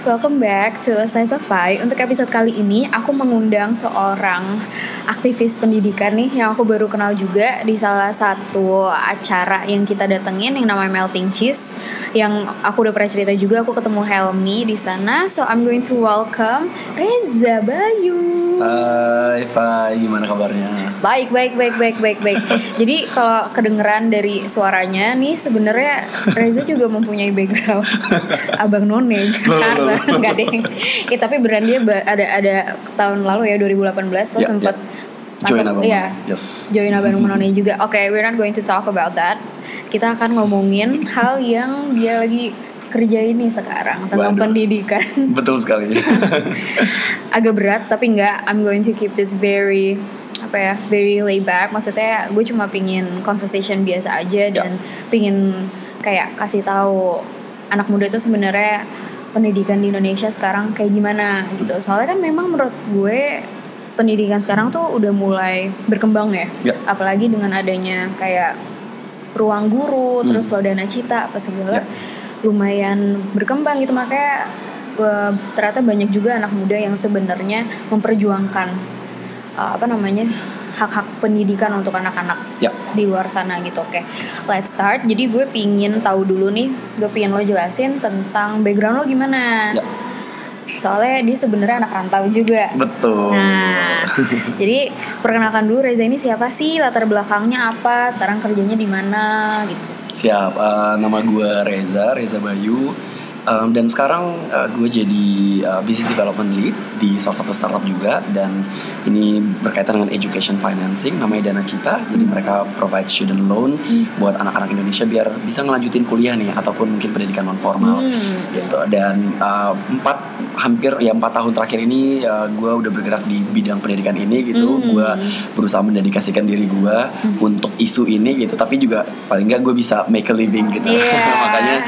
Welcome back to A. Untuk episode kali ini, aku mengundang seorang aktivis pendidikan nih yang aku baru kenal juga di salah satu acara yang kita datengin yang namanya Melting Cheese. Yang aku udah pernah cerita juga, aku ketemu Helmi di sana. So I'm going to welcome Reza Bayu. Hai, Pak, gimana kabarnya? Baik, baik, baik, baik, baik, baik. Jadi kalau kedengeran dari suaranya nih sebenarnya Reza juga mempunyai background abang none Jakarta, enggak deh. Ya, tapi beneran dia ada ada tahun lalu ya 2018 lo Ya, sempat ya. Join Abang ya, None, yes. join abang none juga. Oke, we're not going to talk about that. Kita akan ngomongin hal yang dia lagi kerjain nih sekarang tentang Waduh. pendidikan. Betul sekali. agak berat tapi enggak I'm going to keep this very apa ya very laid back maksudnya gue cuma pingin conversation biasa aja dan pingin kayak kasih tahu anak muda itu sebenarnya pendidikan di Indonesia sekarang kayak gimana gitu soalnya kan memang menurut gue pendidikan sekarang tuh udah mulai berkembang ya Ya. apalagi dengan adanya kayak ruang guru Hmm. terus lo dana cita apa segala Ya. Lumayan berkembang gitu. Makanya eh, ternyata banyak juga anak muda yang sebenarnya memperjuangkan eh, apa namanya hak-hak pendidikan untuk anak-anak ya, di luar sana gitu. Oke let's start. Jadi gue pingin tahu dulu nih gue pingin lo jelasin tentang background lo gimana. Ya, soalnya dia sebenarnya anak rantau juga. Betul. Nah, jadi perkenalkan dulu Reza ini siapa sih, latar belakangnya apa, sekarang kerjanya di mana? Gitu. Siap, eh, nama gue Reza, Reza Bayu. Um, dan sekarang uh, gue jadi uh, business development lead di salah satu startup juga dan ini berkaitan dengan education financing namanya Dana Cita jadi mereka provide student loan buat anak-anak Indonesia biar bisa ngelanjutin kuliah nih ataupun mungkin pendidikan non formal Hmm. gitu. Dan uh, empat hampir ya empat tahun terakhir ini uh, gue udah bergerak di bidang pendidikan ini gitu. Hmm. gue berusaha mendedikasikan diri gue untuk isu ini gitu. Tapi juga paling nggak gue bisa make a living gitu. Iya. makanya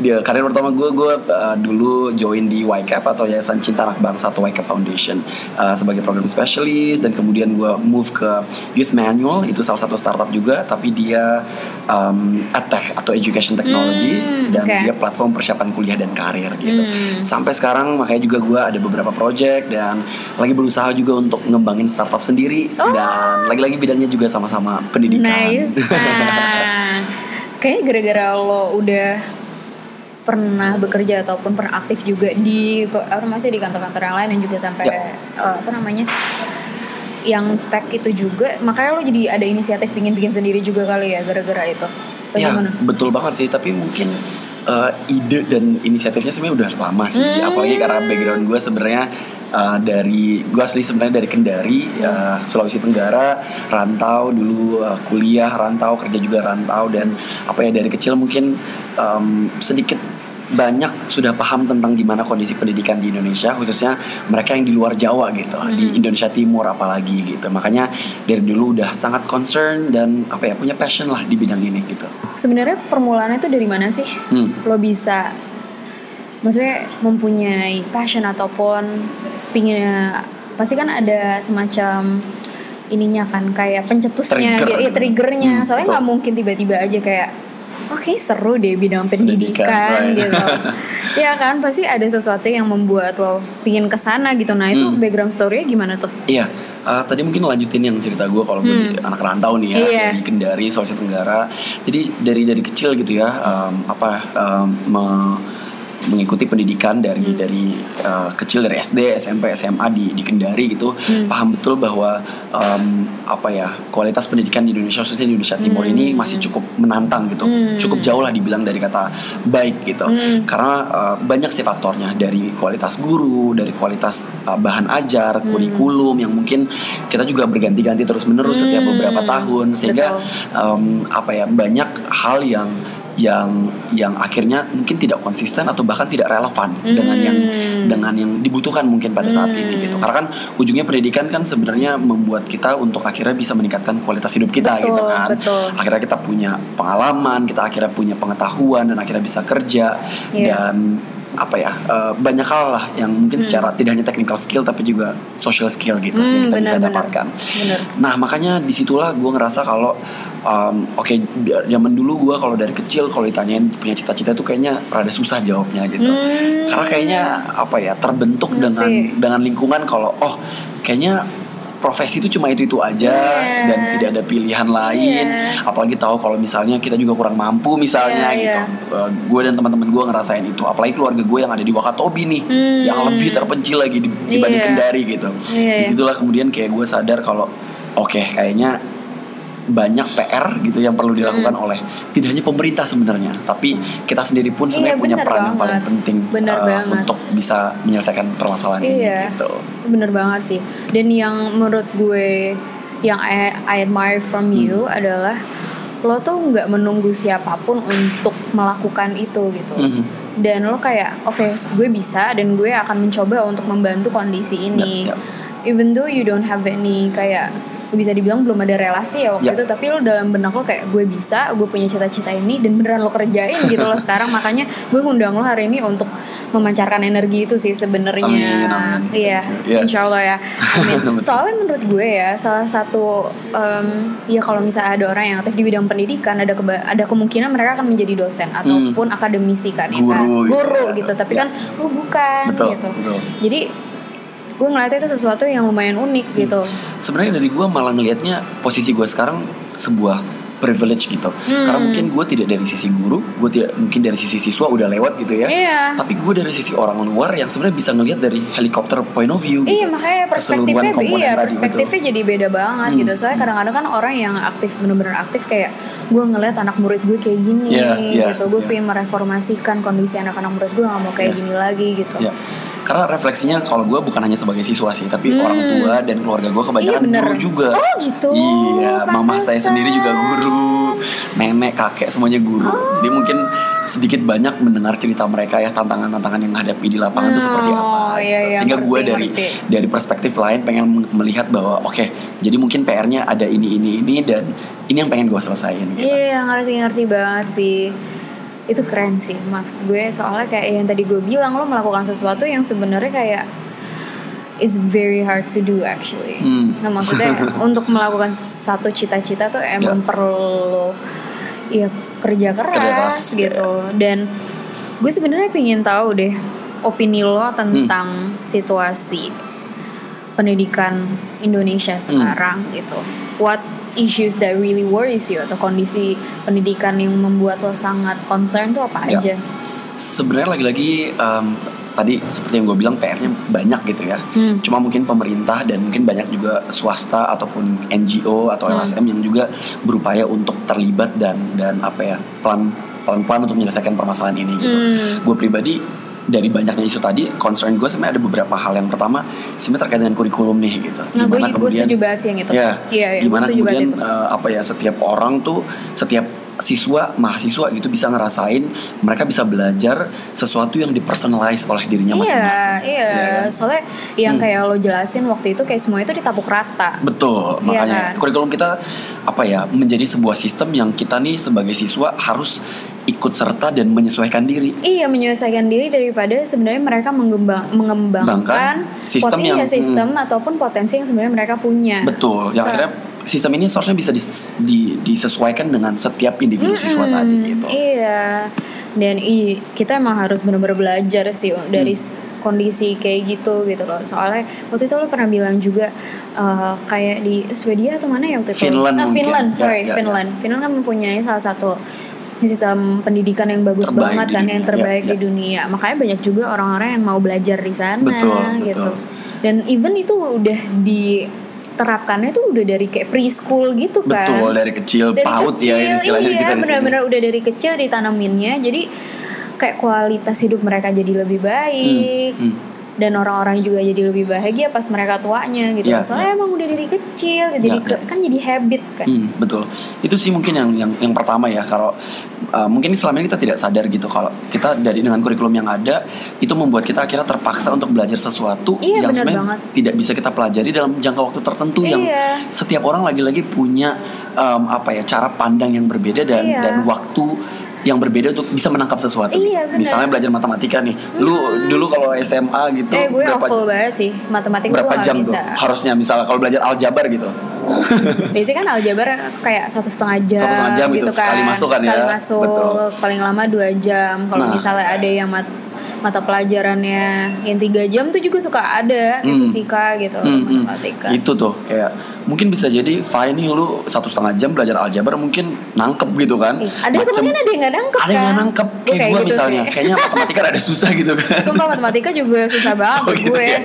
dia karir pertama gue gue uh, dulu join di YCAP atau Yayasan Cinta Anak Bangsa atau YCAP Foundation uh, sebagai program specialist dan kemudian gue move ke Youth Manual itu salah satu startup juga tapi dia um, edtech atau education technology Hmm, dan oke. dia platform persiapan kuliah dan karir gitu. Hmm. Sampai sekarang makanya juga gue ada beberapa project dan lagi berusaha juga untuk ngembangin startup sendiri Oh. dan lagi-lagi bidangnya juga sama-sama pendidikan. Nice. Nah, kayaknya gara-gara lo udah pernah bekerja ataupun pernah aktif juga di apa masih di kantor-kantor yang lain dan juga sampai Ya. eh, apa namanya yang tech itu juga makanya lo jadi ada inisiatif pingin bikin sendiri juga kali ya gara-gara itu atau ya gimana? betul banget sih tapi mungkin uh, ide dan inisiatifnya sebenarnya udah lama sih Hmm. apalagi karena background gue sebenarnya uh, dari gue asli sebenarnya dari Kendari uh, Sulawesi Tenggara rantau dulu uh, kuliah rantau kerja juga rantau dan apa ya dari kecil mungkin um, sedikit banyak sudah paham tentang gimana kondisi pendidikan di Indonesia khususnya mereka yang di luar Jawa gitu di Indonesia Timur apalagi gitu makanya dari dulu udah sangat concern dan apa ya punya passion lah di bidang ini gitu Sebenarnya permulaannya itu dari mana sih? hmm. Lo bisa maksudnya mempunyai passion ataupun pingin pasti kan ada semacam ininya kan kayak pencetusnya Trigger. gitu, ya, triggernya. Hmm, Soalnya nggak mungkin tiba-tiba aja kayak oke seru deh bidang pendidikan, Pendidikan, right. gitu. ya kan pasti ada sesuatu yang membuat lo pingin ke sana gitu. Nah itu Hmm. background story-nya gimana tuh? Iya, uh, tadi mungkin lanjutin yang cerita gue kalau gue Hmm. di- anak rantau nih ya Iya. dari Kendari, Sulawesi Tenggara. Jadi dari dari kecil gitu ya, um, apa um, me- mengikuti pendidikan dari Hmm. dari uh, kecil dari SD, SMP, SMA di di Kendari gitu, Hmm. paham betul bahwa um, apa ya kualitas pendidikan di Indonesia khususnya di Indonesia Timur Hmm. ini masih cukup menantang gitu, Hmm. cukup jauh lah dibilang dari kata baik gitu Hmm. karena uh, banyak sih faktornya dari kualitas guru, dari kualitas uh, bahan ajar, Hmm. kurikulum yang mungkin kita juga berganti-ganti terus menerus Hmm. setiap beberapa tahun sehingga um, apa ya banyak hal yang yang yang akhirnya mungkin tidak konsisten atau bahkan tidak relevan dengan yang Hmm. dengan yang dibutuhkan mungkin pada saat ini Hmm. gitu. Karena kan ujungnya pendidikan kan sebenarnya membuat kita untuk akhirnya bisa meningkatkan kualitas hidup kita Betul, gitu kan. betul. Akhirnya kita punya pengalaman, kita akhirnya punya pengetahuan dan akhirnya bisa kerja Iya. dan apa ya uh, banyak hal lah yang mungkin secara tidak hanya technical skill tapi juga social skill gitu yang Hmm, kita bisa benar-benar. dapatkan. Bener. Nah makanya di situlah gue ngerasa kalau um, oke di- zaman dulu gue kalau dari kecil kalau ditanyain punya cita-cita tuh kayaknya rada susah jawabnya gitu. Hmm. Karena kayaknya apa ya terbentuk Ngerti. dengan dengan lingkungan kalau oh kayaknya profesi itu cuma itu itu aja Iya. dan tidak ada pilihan lain. Iya. Apalagi tahu kalau misalnya kita juga kurang mampu misalnya Iya, gitu. gue dan teman-teman gue ngerasain itu. Apalagi keluarga gue yang ada di Wakatobi nih, Hmm. yang lebih terpencil lagi di- dibanding Iya. Kendari gitu. Iya, iya. Di situlah kemudian kayak gue sadar kalau oke kayaknya banyak PR gitu yang perlu dilakukan oleh tidak hanya pemerintah sebenarnya, tapi kita sendiri pun sebenarnya Hmm. Iya, punya peran yang paling banget. penting Benar uh, banget. untuk bisa menyelesaikan permasalahan Iya. ini gitu. Bener banget sih. Dan yang menurut gue yang I, I admire from you Hmm. adalah lo tuh nggak menunggu siapa pun untuk melakukan itu gitu. Mhm. Dan lo kayak oke gue bisa dan gue akan mencoba untuk membantu kondisi ini. Yap, yap. Even though you don't have any kayak bisa dibilang belum ada relasi ya waktu Yap. itu tapi lo dalam benak lo kayak gue bisa gue punya cita-cita ini dan beneran lo kerjain gitu loh sekarang makanya gue ngundang lo hari ini untuk memancarkan energi itu sih sebenarnya iya Iya. insya Allah ya amin soalnya menurut gue ya salah satu em, ya kalau misalnya ada orang yang aktif di bidang pendidikan ada keba- ada kemungkinan mereka akan menjadi dosen ataupun akademisi kan ya kan? Hmm. Guru gitu guru ya. gitu tapi Ya. kan lo bukan Betul, gitu betul. jadi gue ngeliatnya itu sesuatu yang lumayan unik gitu Sebenarnya dari gue malah ngelihatnya posisi gue sekarang sebuah privilege gitu. Hmm. Karena mungkin gue tidak dari sisi guru, gue tidak mungkin dari sisi siswa udah lewat gitu ya. Iya. Tapi gue dari sisi orang luar yang sebenarnya bisa ngelihat dari helikopter point of view. Iya gitu. makanya perspektifnya iya perspektifnya jadi beda banget Hmm. gitu. Soalnya kadang-kadang kan orang yang aktif bener-bener aktif kayak gue ngeliat anak murid gue kayak gini Iya, iya, gitu. Gue iya. pengen mereformasikan kondisi anak-anak murid gue gak mau kayak Iya. gini lagi gitu. Ya, karena refleksinya kalau gue bukan hanya sebagai siswa sih, tapi Hmm. orang tua dan keluarga gue kebanyakan Iya, guru juga. Oh gitu. Iya, mama saya pantesan. sendiri juga guru, nenek, kakek semuanya guru. Oh. Jadi mungkin sedikit banyak mendengar cerita mereka ya tantangan-tantangan yang menghadapi di lapangan itu seperti apa. Oh, gitu. iya, iya, Sehingga gue ngerti, dari ngerti. dari perspektif lain pengen melihat bahwa oke, jadi mungkin PR-nya ada ini ini ini dan ini yang pengen gue selesain. Gitu. Iya ngerti-ngerti banget sih Itu keren sih Maksud gue soalnya kayak yang tadi gue bilang Lo melakukan sesuatu yang sebenarnya kayak Is very hard to do actually Hmm. Nah maksudnya untuk melakukan satu cita-cita tuh emang Ya. perlu Ya kerja keras, Kerja keras, gitu Dan gue sebenarnya pengen tahu deh Opini lo tentang situasi pendidikan Indonesia Hmm. sekarang gitu. What issues that really worries you atau kondisi pendidikan yang membuat lo sangat concern tuh apa Ya. aja? Sebenarnya lagi-lagi em, tadi seperti yang gue bilang PR-nya banyak gitu ya. Hmm. Cuma mungkin pemerintah dan mungkin banyak juga swasta ataupun NGO atau Hmm. LSM yang juga berupaya untuk terlibat dan dan apa ya pelan pelan-pelan untuk menyelesaikan permasalahan ini gitu. Hmm. Gue pribadi dari banyaknya isu tadi concern gue sebenarnya ada beberapa hal yang pertama sebenarnya terkait dengan kurikulum nih gitu. Nah, gue, Gimana gue kemudian- setuju banget sih yang itu. Ya, Iya, iya, gue gimana kemudian itu. eh, apa ya setiap orang tuh setiap siswa mahasiswa gitu bisa ngerasain mereka bisa belajar sesuatu yang dipersonalize oleh dirinya Iya, masing-masing. iya. Ya kan? Soalnya yang Hmm. kayak lo jelasin waktu itu kayak semua itu ditapuk rata. Betul, Iya makanya kan? kurikulum kita apa ya menjadi sebuah sistem yang kita nih sebagai siswa harus ikut serta dan menyesuaikan diri. Iya, menyelesaikan diri daripada sebenarnya mereka mengembang, mengembangkan Bahkan sistem yang- iya, sistem ataupun potensi yang sebenarnya mereka punya. Betul, yang So- akhirnya sistem ini seharusnya bisa dis- di- disesuaikan dengan setiap individu siswa Mm-mm, tadi gitu. Iya. Dan i, kita emang harus benar-benar belajar sih dari Hmm. kondisi kayak gitu gitu loh. Soalnya waktu itu lo pernah bilang juga uh, kayak di Swedia atau mana ya waktu itu? Finland Nah. Finland, Ya, sorry, ya, ya. Finland. Finland kan mempunyai salah satu sistem pendidikan yang bagus Terbaik banget di kan dunia. yang terbaik Ya, di ya. dunia. Makanya banyak juga orang-orang yang mau belajar di sana Betul, gitu. betul. Dan even itu udah diterapkannya tuh udah dari kayak preschool gitu kan Betul dari kecil dari paut kecil, ya istilahnya iya, kita di benar-benar udah dari kecil ditanaminnya jadi kayak kualitas hidup mereka jadi lebih baik Hmm, hmm. Dan orang-orang juga jadi lebih bahagia pas mereka tuanya gitu Iya, soalnya emang udah dari kecil jadi Iya, ke- kan jadi habit kan Hmm, betul. Itu sih mungkin yang yang yang pertama ya kalau uh, mungkin selama ini kita tidak sadar gitu kalau kita dari dengan kurikulum yang ada itu membuat kita akhirnya terpaksa untuk belajar sesuatu Iya, yang benar sebenarnya tidak bisa kita pelajari dalam jangka waktu tertentu yang Iya. setiap orang lagi-lagi punya um, apa ya cara pandang yang berbeda dan Iya. dan waktu yang berbeda untuk bisa menangkap sesuatu. Iya, benar. Misalnya belajar matematika nih. Lu dulu kalau SMA gitu eh gue berapa awful banget sih matematika berapa jam tuh bisa harusnya misalnya kalau belajar aljabar gitu. biasanya kan aljabar kayak satu setengah jam, Satu setengah jam gitu gitu, kan sekali masuk kan ya? Sekali masuk, Betul. paling lama dua jam kalau Nah. misalnya ada yang mat- mata pelajarannya yang tiga jam tuh juga suka ada kayak Hmm. fisika gitu Hmm, hmm. matematika Itu tuh kayak mungkin bisa jadi fine nih lu satu setengah jam belajar aljabar mungkin nangkep gitu kan. Ih, ada Macem- kemudian ada yang nggak nangkep ada yang kan nggak nangkep Gue kayak, gue gitu misalnya sih. kayaknya matematika ada susah gitu kan. sumpah matematika juga susah banget Oh, gitu gue ya.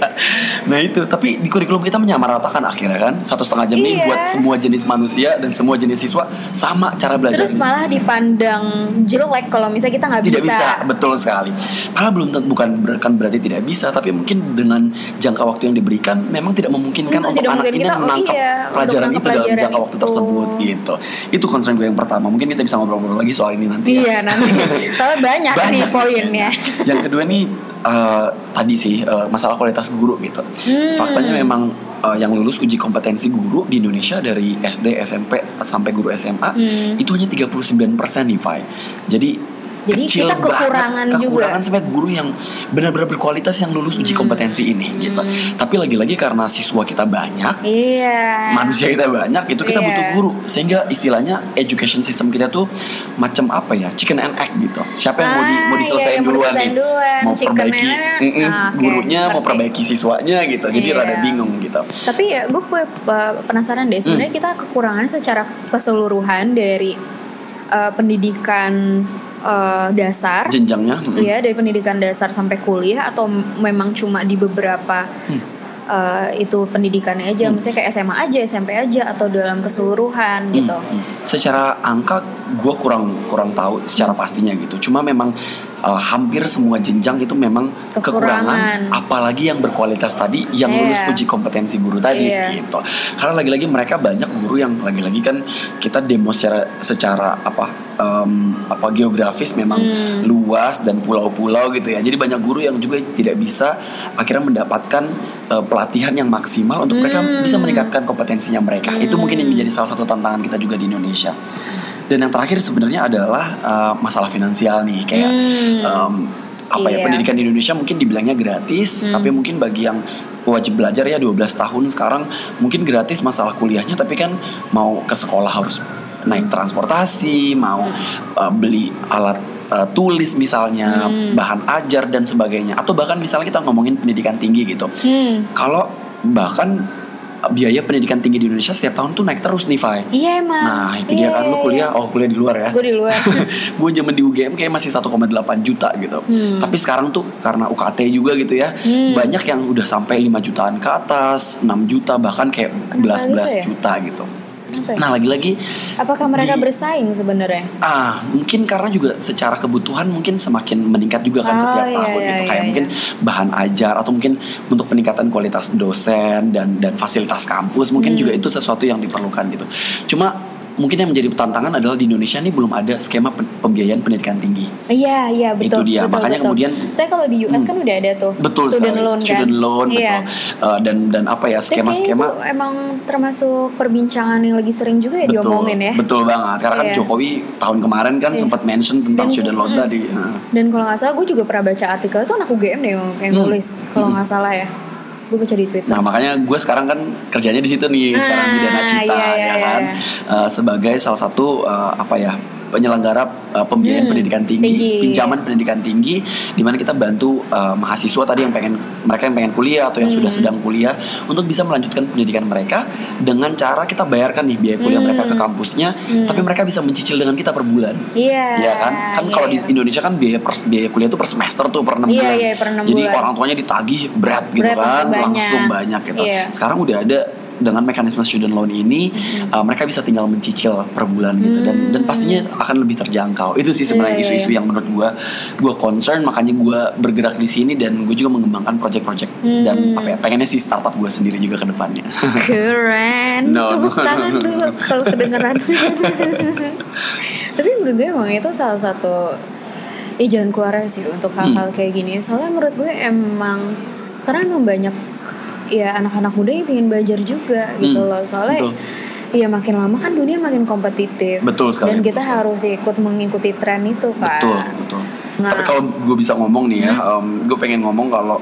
Nah itu tapi di kurikulum kita menyamaratakan akhirnya kan satu setengah jam ini Iya. buat semua jenis manusia dan semua jenis siswa sama cara belajarnya. terus malah dipandang jelek kalau misalnya kita nggak tidak bisa, bisa. betul sekali. Malah belum tentu bukan bukan berarti tidak bisa, tapi mungkin dengan jangka waktu yang diberikan memang tidak memungkinkan Untuk untuk anak mungkin ini kita, oh menangkap iya, untuk pelajaran itu dalam pelajaran jangka waktu itu. tersebut gitu. Itu concern gue yang pertama. Mungkin kita bisa ngobrol-ngobrol lagi soal ini nanti. ya. iya nanti soalnya banyak, nih Banyak. poinnya yang kedua nih eh, tadi sih eh, masalah kualitas guru gitu. Hmm. Faktanya memang eh, yang lulus uji kompetensi guru di Indonesia dari SD, SMP sampai guru SMA Hmm. itu hanya 39% nih, Fai. Jadi Jadi kecil kita kekurangan banget, juga. kekurangan sampai guru yang benar-benar berkualitas yang lulus uji kompetensi ini gitu. Tapi lagi-lagi karena siswa kita banyak, iya manusia kita banyak itu kita Iya. butuh guru sehingga istilahnya education system kita tuh macam apa ya chicken and egg gitu siapa yang mau di Ah, mau iya, diselesain yang mau duluan nih duluan, mau chicken perbaiki and egg. mm-mm, Ah, oke, gurunya mau perbaiki siswanya gitu jadi Iya. rada bingung gitu Tapi ya gue pe- pe- penasaran deh sebenarnya Hmm. kita kekurangannya secara keseluruhan dari uh, pendidikan uh, dasar, jenjangnya mm-mm. ya dari pendidikan dasar sampai kuliah atau memang cuma di beberapa uh, itu pendidikannya aja, Hmm. misalnya kayak SMA aja, SMP aja atau dalam keseluruhan gitu. Hmm, hmm. Secara angka gue kurang kurang tahu secara pastinya gitu. Cuma memang uh, hampir semua jenjang itu memang kekurangan, Kekurangan. apalagi yang berkualitas tadi yang lulus Iya. uji kompetensi guru tadi Iya. gitu. Karena lagi-lagi mereka banyak guru yang lagi-lagi kan kita demo secara secara apa um, apa geografis memang Hmm. luas dan pulau-pulau gitu ya. Jadi banyak guru yang juga tidak bisa akhirnya mendapatkan uh, pelatihan yang maksimal untuk mereka Hmm. bisa meningkatkan kompetensinya mereka. Itu mungkin yang menjadi salah satu tantangan kita juga di Indonesia. Dan yang terakhir sebenarnya adalah uh, masalah finansial nih kayak Hmm. um, apa ya Iya. pendidikan di Indonesia mungkin dibilangnya gratis, Hmm. tapi mungkin bagi yang wajib belajar ya 12 tahun sekarang mungkin gratis masalah kuliahnya tapi kan mau ke sekolah harus naik transportasi, mau uh, beli alat uh, tulis misalnya, Hmm. bahan ajar dan sebagainya. Atau bahkan misalnya kita ngomongin pendidikan tinggi gitu. Hmm. Kalau bahkan biaya pendidikan tinggi di Indonesia setiap tahun tuh naik terus nih, Fai. Iya emang. Nah, itu dia kan lu kuliah, oh kuliah di luar ya. Gue di luar. gue zaman di UGM kayak masih 1,8 juta gitu. Hmm. Tapi sekarang tuh karena UKT juga gitu ya, Hmm. banyak yang udah sampai 5 jutaan ke atas, 6 juta bahkan kayak belas-belas ya? juta gitu. Ya? Nah, lagi-lagi Apakah mereka di- bersaing sebenarnya? ah mungkin karena juga secara kebutuhan mungkin semakin meningkat juga kan Oh, setiap iya, tahun iya, gitu iya, kayak iya. mungkin bahan ajar atau mungkin untuk peningkatan kualitas dosen dan dan fasilitas kampus mungkin Hmm. juga itu sesuatu yang diperlukan gitu. Cuma mungkin yang menjadi tantangan adalah di Indonesia ini belum ada skema pembiayaan pendidikan tinggi. Iya, iya betul. Itu dia. betul, Makanya betul. kemudian saya kalau di US Hmm. kan udah ada tuh Betul student sekali. loan kan. Student loan Iya. betul. Eh, dan dan apa ya skema-skema itu emang termasuk perbincangan yang lagi sering juga ya diomongin ya. Betul banget. Karena kan Iya. Jokowi tahun kemarin kan Iya. sempat mention tentang Dan- student loan mm. tadi. Nah. Dan kalau nggak salah gue juga pernah baca artikel itu anak UGM deh yang, yang Hmm. nulis kalau Hmm. nggak salah ya. Gue baca di Twitter. Nah makanya gue sekarang kan kerjanya di situ nih sekarang di Dana Ah, Cita iya, iya, ya iya, kan Eh, sebagai salah satu eh, apa ya penyelenggara eh, pembiayaan Hmm, pendidikan tinggi, tinggi. pinjaman pendidikan tinggi di mana kita bantu eh, mahasiswa tadi yang pengen mereka yang pengen kuliah atau yang sudah Hmm. sedang kuliah untuk bisa melanjutkan pendidikan mereka dengan cara kita bayarkan nih biaya kuliah Hmm. mereka ke kampusnya Hmm. tapi mereka bisa mencicil dengan kita per bulan Iya. ya kan kan iya, kalau di iya. Indonesia kan biaya per, biaya kuliah itu per semester tuh per enam Iya, bulan iya, per enam jadi bulan. orang tuanya ditagih berat gitu Berat, kan langsung banyak. langsung banyak gitu Iya. sekarang udah ada dengan mekanisme student loan ini uh, mereka bisa tinggal mencicil per bulan gitu dan dan Hmm. pastinya akan lebih terjangkau itu sih sebenarnya Iya, iya, isu-isu iya. yang menurut gua gua concern makanya gua bergerak di sini dan gue juga mengembangkan project-project dan Hmm. apa ya pengennya sih startup gua sendiri juga ke depannya Keren. No, Tepuk no. tangan dulu kalau kedengeran. Tapi menurut gue emang itu salah satu eh jangan keluar sih untuk hal-hal Hmm. kayak gini. Soalnya menurut gue emang sekarang emang banyak ya anak-anak muda yang pengen belajar juga gitu Hmm, loh. Soalnya betul. Iya makin lama kan dunia makin kompetitif. Betul sekali, Dan betul kita sekali. harus ikut mengikuti tren itu kan. betul betul Nah. tapi kalau gue bisa ngomong nih ya gue pengen ngomong kalau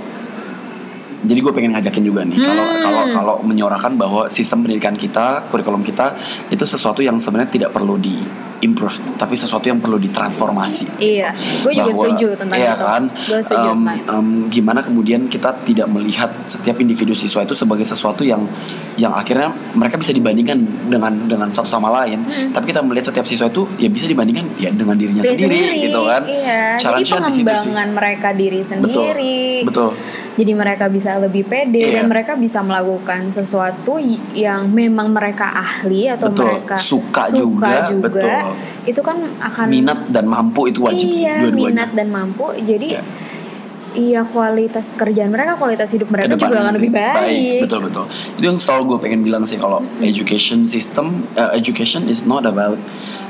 jadi gue pengen ngajakin juga nih kalau Hmm. kalau kalau menyorakan bahwa sistem pendidikan kita kurikulum kita itu sesuatu yang sebenarnya tidak perlu di improve tapi sesuatu yang perlu ditransformasi Iya, gue juga bahwa- setuju tentang iya itu. kan Gue setuju itu. em, gimana kemudian kita tidak melihat setiap individu siswa itu sebagai sesuatu yang yang akhirnya mereka bisa dibandingkan dengan dengan satu sama lain Mm-mm. tapi kita melihat setiap siswa itu ya bisa dibandingkan ya dengan dirinya Diri sendiri, gitu kan Iya, jadi Challenge-nya di pengembangan mereka diri sendiri. betul Jadi mereka bisa lebih pede Iya. dan mereka bisa melakukan sesuatu yang memang mereka ahli atau Betul. mereka Suka juga, betul. Itu kan akan minat dan mampu itu wajib sih iya, dua-duanya minat dan mampu. Jadi Iya. iya kualitas pekerjaan mereka, kualitas hidup mereka Ke depannya juga akan lebih baik. betul betul itu yang selalu gue pengen bilang sih kalau education system uh, education is not about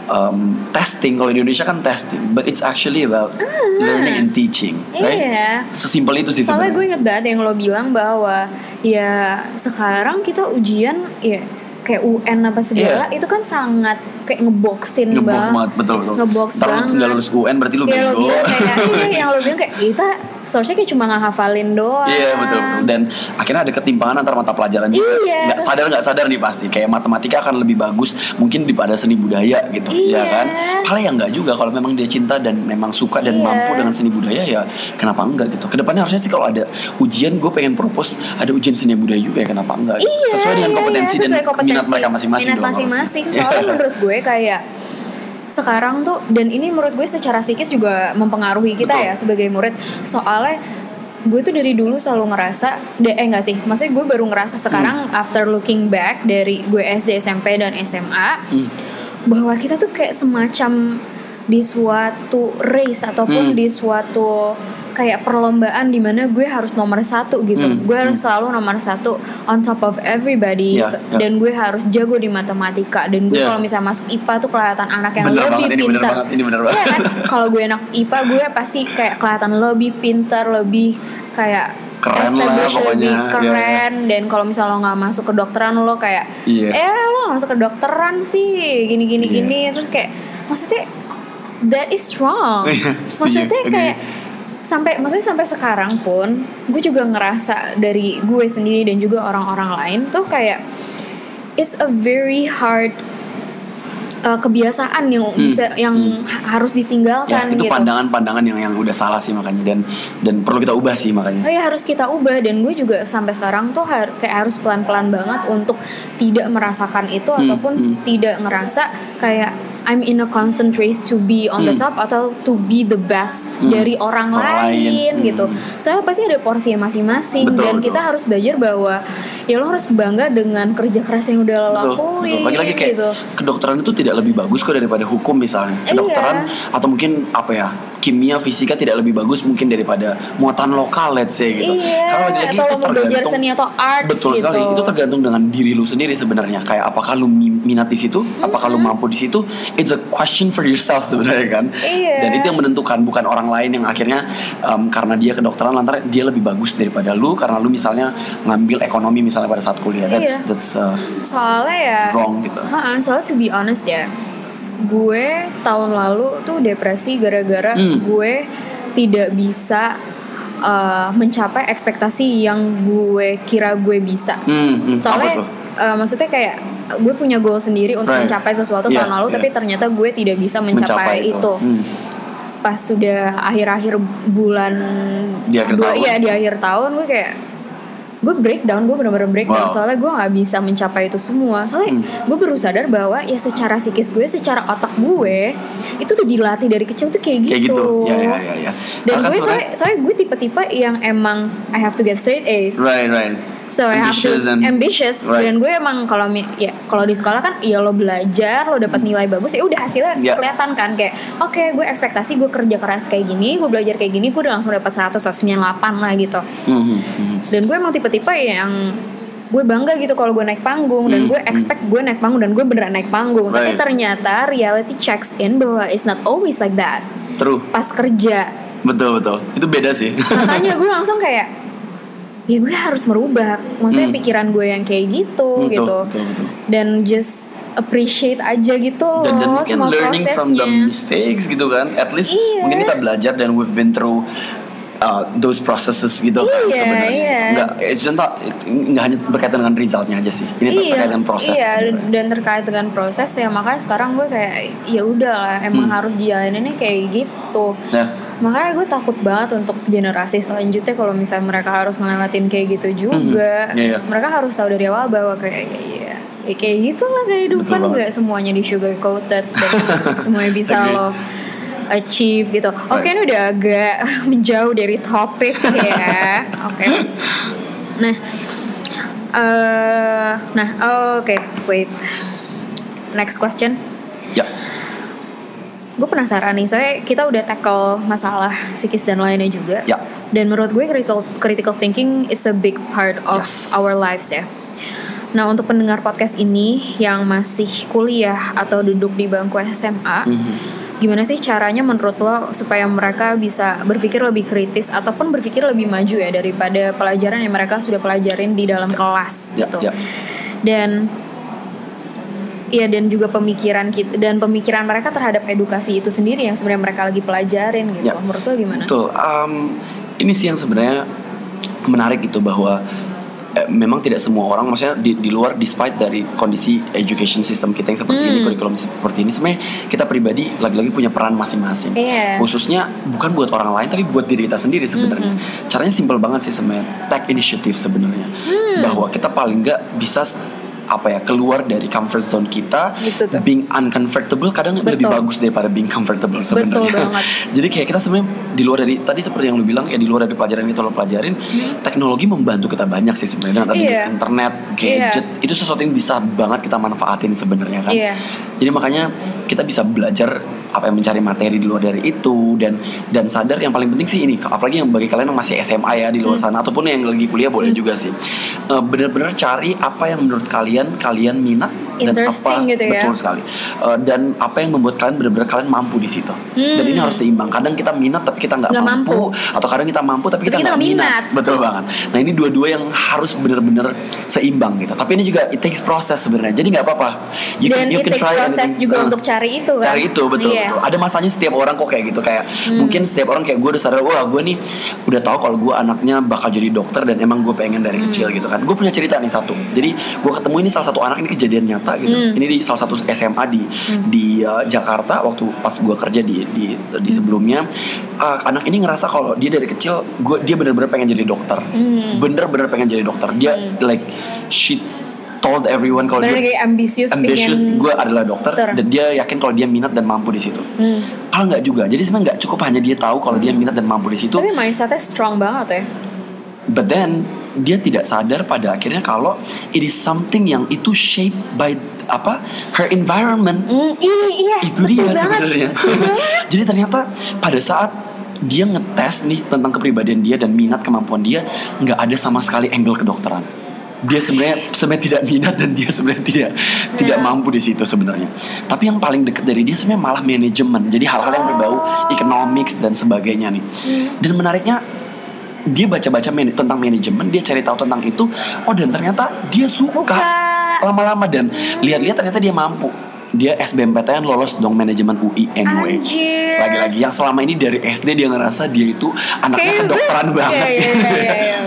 um, testing kalau di Indonesia kan testing but it's actually about learning and teaching right Iya. sesimpel itu sih Soalnya gue sebenarnya inget banget yang lo bilang bahwa ya sekarang kita ujian ya kayak UN apa segala itu kan sangat kayak ngeboxin Iya. ngebox banget. betul betul Ngebox Ntar banget. nggak lulus UN berarti lu Ya lo bego bilang kayak iya yang lo bilang kayak kita source kayak cuma ngehafalin doang. Iya betul betul dan akhirnya ada ketimpangan antara mata pelajaran juga Iya. nggak sadar nggak sadar nih pasti kayak matematika akan lebih bagus mungkin daripada seni budaya gitu Iya. ya kan Padahal ya nggak juga kalau memang dia cinta dan memang suka dan Iya. mampu dengan seni budaya ya kenapa enggak gitu ke depannya harusnya sih kalau ada ujian gue pengen propose ada ujian seni budaya juga ya kenapa enggak gitu. Iya, sesuai dengan iya, kompetensi iya, dan sesuai kompetensi, minat mereka masing-masing Minat masing-masing. Soalnya menurut gue kayak sekarang tuh dan ini menurut gue secara psikis juga mempengaruhi kita Betul. ya sebagai murid. Soalnya gue tuh dari dulu selalu ngerasa de, eh enggak sih maksudnya gue baru ngerasa sekarang Hmm. after looking back dari gue SD SMP dan SMA Hmm. bahwa kita tuh kayak semacam di suatu race ataupun Hmm. di suatu kayak perlombaan di mana gue harus nomor satu gitu Hmm, gue harus hmm. selalu nomor satu on top of everybody Iya, iya. dan gue harus jago di matematika dan gue Iya. kalau misalnya masuk IPA tuh kelihatan anak yang bener lebih banget ini bener pintar banget ini bener Iya banget kan kalau gue anak IPA gue pasti kayak kelihatan lebih pintar lebih kayak Keren lah pokoknya, lebih iya, keren dan kalau misalnya lo nggak masuk ke dokteran lo kayak Iya. eh lo nggak masuk ke dokteran sih gini gini Iya. gini terus kayak maksudnya that is wrong Iya, maksudnya agree. kayak sampai maksudnya sampai sekarang pun gue juga ngerasa dari gue sendiri dan juga orang-orang lain tuh kayak it's a very hard uh, kebiasaan yang Hmm, bisa yang ha- harus ya ditinggalkan itu gitu. pandangan-pandangan yang yang udah salah sih makanya dan dan perlu kita ubah sih makanya Oh ya harus kita ubah dan gue juga sampai sekarang tuh har- kayak harus pelan-pelan banget untuk tidak merasakan itu Hmm, ataupun hmm. tidak ngerasa kayak I'm in a constant race to be on the Hmm. top atau to be the best Hmm. dari orang, Orang lain. lain, Hmm. gitu. Soalnya pasti ada porsinya masing-masing dan betul. kita harus belajar bahwa ya lo harus bangga dengan kerja keras yang udah lo betul, lakuin betul. Lagi-lagi kayak gitu. kedokteran itu tidak lebih bagus kok daripada hukum misalnya. Iya. Kedokteran atau mungkin apa ya kimia fisika tidak lebih bagus mungkin daripada muatan lokal let's say gitu. Iya, Karena lagi-lagi itu tergantung seni atau arts Betul gitu. sekali. Itu tergantung dengan diri lu sendiri sebenarnya. Kayak apakah lu mi- minat di situ, apakah lu mampu di situ. It's a question for yourself sebenarnya kan. Iya. Dan itu yang menentukan bukan orang lain yang akhirnya um, karena dia kedokteran lantaran dia lebih bagus daripada lu karena lu misalnya ngambil ekonomi misalnya pada saat kuliah. That's Iya. that's uh, Soalnya ya wrong gitu. Ha, soalnya to be honest ya, gue tahun lalu tuh depresi gara-gara Hmm. gue tidak bisa uh, mencapai ekspektasi yang gue kira gue bisa. Hmm, hmm, Soalnya uh, maksudnya kayak gue punya goal sendiri untuk Right. mencapai sesuatu Iya, tahun lalu, iya. tapi ternyata gue tidak bisa mencapai, itu. Hmm. Pas sudah akhir-akhir bulan Di akhir dua, tahun? iya di akhir tahun gue kayak gue breakdown gue bener-bener breakdown Wow. soalnya gue nggak bisa mencapai itu semua soalnya Hmm. gue baru sadar bahwa ya secara psikis gue secara otak gue itu udah dilatih dari kecil tuh kayak gitu, Kayak gitu. Ya ya ya ya. dan gue soalnya, soalnya gue tipe-tipe yang emang I have to get straight A's Right, right. So I have to and- ambitious Right. dan gue emang kalau ya kalau di sekolah kan ya lo belajar lo dapat nilai bagus ya udah hasilnya Yeah. kelihatan kan kayak oke gue ekspektasi gue kerja keras kayak gini gue belajar kayak gini gue udah langsung dapat 100 atau 98 lah gitu Hmm, hmm, hmm. dan gue emang tipe-tipe yang gue bangga gitu kalau gue naik panggung dan Hmm, gue expect gue naik panggung dan gue beneran naik panggung tapi Right. ternyata reality checks in bahwa it's not always like that True. pas kerja Betul betul. Itu beda sih. makanya gue langsung kayak ya gue harus merubah maksudnya Hmm. pikiran gue yang kayak gitu Betul, gitu betul, betul. dan just appreciate aja gitu loh dan dan mungkin semua learning from the prosesnya mistakes gitu kan at least Iya. mungkin kita belajar dan we've been through uh, those processes gitu kan Iya, sebenarnya iya. nggak it's not it- nggak hanya berkaitan dengan resultnya aja sih ini terkait dengan proses iya dan terkait dengan proses ya makanya sekarang gue kayak ya udahlah emang Hmm. harus jalaninnya kayak gitu nah makanya gue takut banget untuk generasi selanjutnya kalau misalnya mereka harus ngelewatin kayak gitu juga Mhm. Iya, iya. mereka harus tahu dari awal bahwa kayak ya, ya, ya kayak gitulah kehidupan Betul banget. nggak semuanya di sugar coated dan semuanya bisa Agree. lo achieve gitu oke Right. ini udah agak menjauh dari topik ya oke nah eh nah oke wait next question ya gue penasaran nih soalnya kita udah tackle masalah psikis dan lainnya juga. Ya. Dan menurut gue critical critical thinking it's a big part of Yes. our lives ya. Nah untuk pendengar podcast ini yang masih kuliah atau duduk di bangku SMA Mhm. gimana sih caranya menurut lo supaya mereka bisa berpikir lebih kritis ataupun berpikir lebih maju ya daripada pelajaran yang mereka sudah pelajarin di dalam kelas ya gitu. ya. Dan Iya dan juga pemikiran kita dan pemikiran mereka terhadap edukasi itu sendiri yang sebenarnya mereka lagi pelajarin gitu. Ya. Menurut lo gimana? Betul. Um, ini sih yang sebenarnya menarik gitu bahwa eh, memang tidak semua orang, maksudnya di, di luar despite dari kondisi education system kita yang seperti ini, Hmm. kurikulum seperti ini, sebenarnya kita pribadi lagi-lagi punya peran masing-masing. Iya. Khususnya bukan buat orang lain, tapi buat diri kita sendiri sebenarnya. Mm-mm. Caranya simpel banget sih sebenarnya, take initiative sebenarnya, Hmm. bahwa kita paling nggak bisa apa ya keluar dari comfort zone kita Gitu tuh. being uncomfortable kadang lebih Betul. bagus daripada being comfortable sebenarnya jadi kayak kita sebenarnya di luar dari tadi seperti yang lu bilang ya di luar dari pelajaran itu lo pelajarin teknologi membantu kita banyak sih sebenarnya Hmm. Iya. internet gadget itu sesuatu yang bisa banget kita manfaatin sebenarnya kan Iya. jadi makanya kita bisa belajar apa yang mencari materi di luar dari itu dan dan sadar yang paling penting sih ini apalagi yang bagi kalian yang masih SMA ya di luar Hmm. sana ataupun yang lagi kuliah boleh juga sih Eh, bener-bener cari apa yang menurut kalian kalian minat dan apa Interesting gitu ya. betul sekali Eh, dan apa yang membuat kalian bener-bener kalian mampu di situ Hmm. dan ini harus seimbang kadang kita minat tapi kita nggak mampu, mampu. atau kadang kita mampu tapi, Tapi kita nggak minat. minat. betul banget nah ini dua-dua yang harus bener-bener seimbang gitu tapi ini juga it takes process sebenarnya jadi nggak apa-apa You dan it takes try proses juga Uh, untuk cari itu kan. cari itu betul Iya. betul ada masanya setiap orang kok kayak gitu kayak Hmm. mungkin setiap orang kayak gue udah sadar wah gue nih udah tahu kalau gue anaknya bakal jadi dokter dan emang gue pengen dari Hmm. kecil gitu kan gue punya cerita nih satu jadi gue ketemu ini salah satu anak ini kejadian nyata gitu Hmm. ini di salah satu SMA di di uh, Jakarta waktu pas gue kerja di di di Hmm. sebelumnya uh, anak ini ngerasa kalau dia dari kecil gue dia bener-bener pengen jadi dokter Hmm. bener-bener pengen jadi dokter dia Hmm. like she told everyone kalau dia kayak ambisius, ambitious pengen gue adalah dokter, dokter. dan dia yakin kalau dia minat dan mampu di situ Hmm. Padahal nggak juga. Jadi sebenarnya nggak cukup hanya dia tahu kalau dia minat dan mampu di situ. Tapi mindsetnya strong banget ya. But then dia tidak sadar pada akhirnya kalau it is something yang itu shaped by apa her environment. Hmm, iya, iya. Itu dia sebenarnya. Jadi ternyata pada saat dia ngetes nih tentang kepribadian dia dan minat kemampuan dia nggak ada sama sekali angle kedokteran. Dia sebenarnya sebenarnya tidak minat dan dia sebenarnya tidak tidak Ya. mampu di situ sebenarnya. Tapi yang paling dekat dari dia sebenarnya malah manajemen. Jadi hal-hal yang berbau economics dan sebagainya nih. Hmm. Dan menariknya dia baca-baca man- tentang manajemen, dia cari tahu tentang itu. Oh dan ternyata dia suka lama-lama dan lihat-lihat ternyata dia mampu. Dia SBMPTN lolos dong manajemen UI anyway. Lagi-lagi yang selama ini dari SD dia ngerasa dia itu anaknya Kayak kedokteran banget. Iya, iya, iya, iya.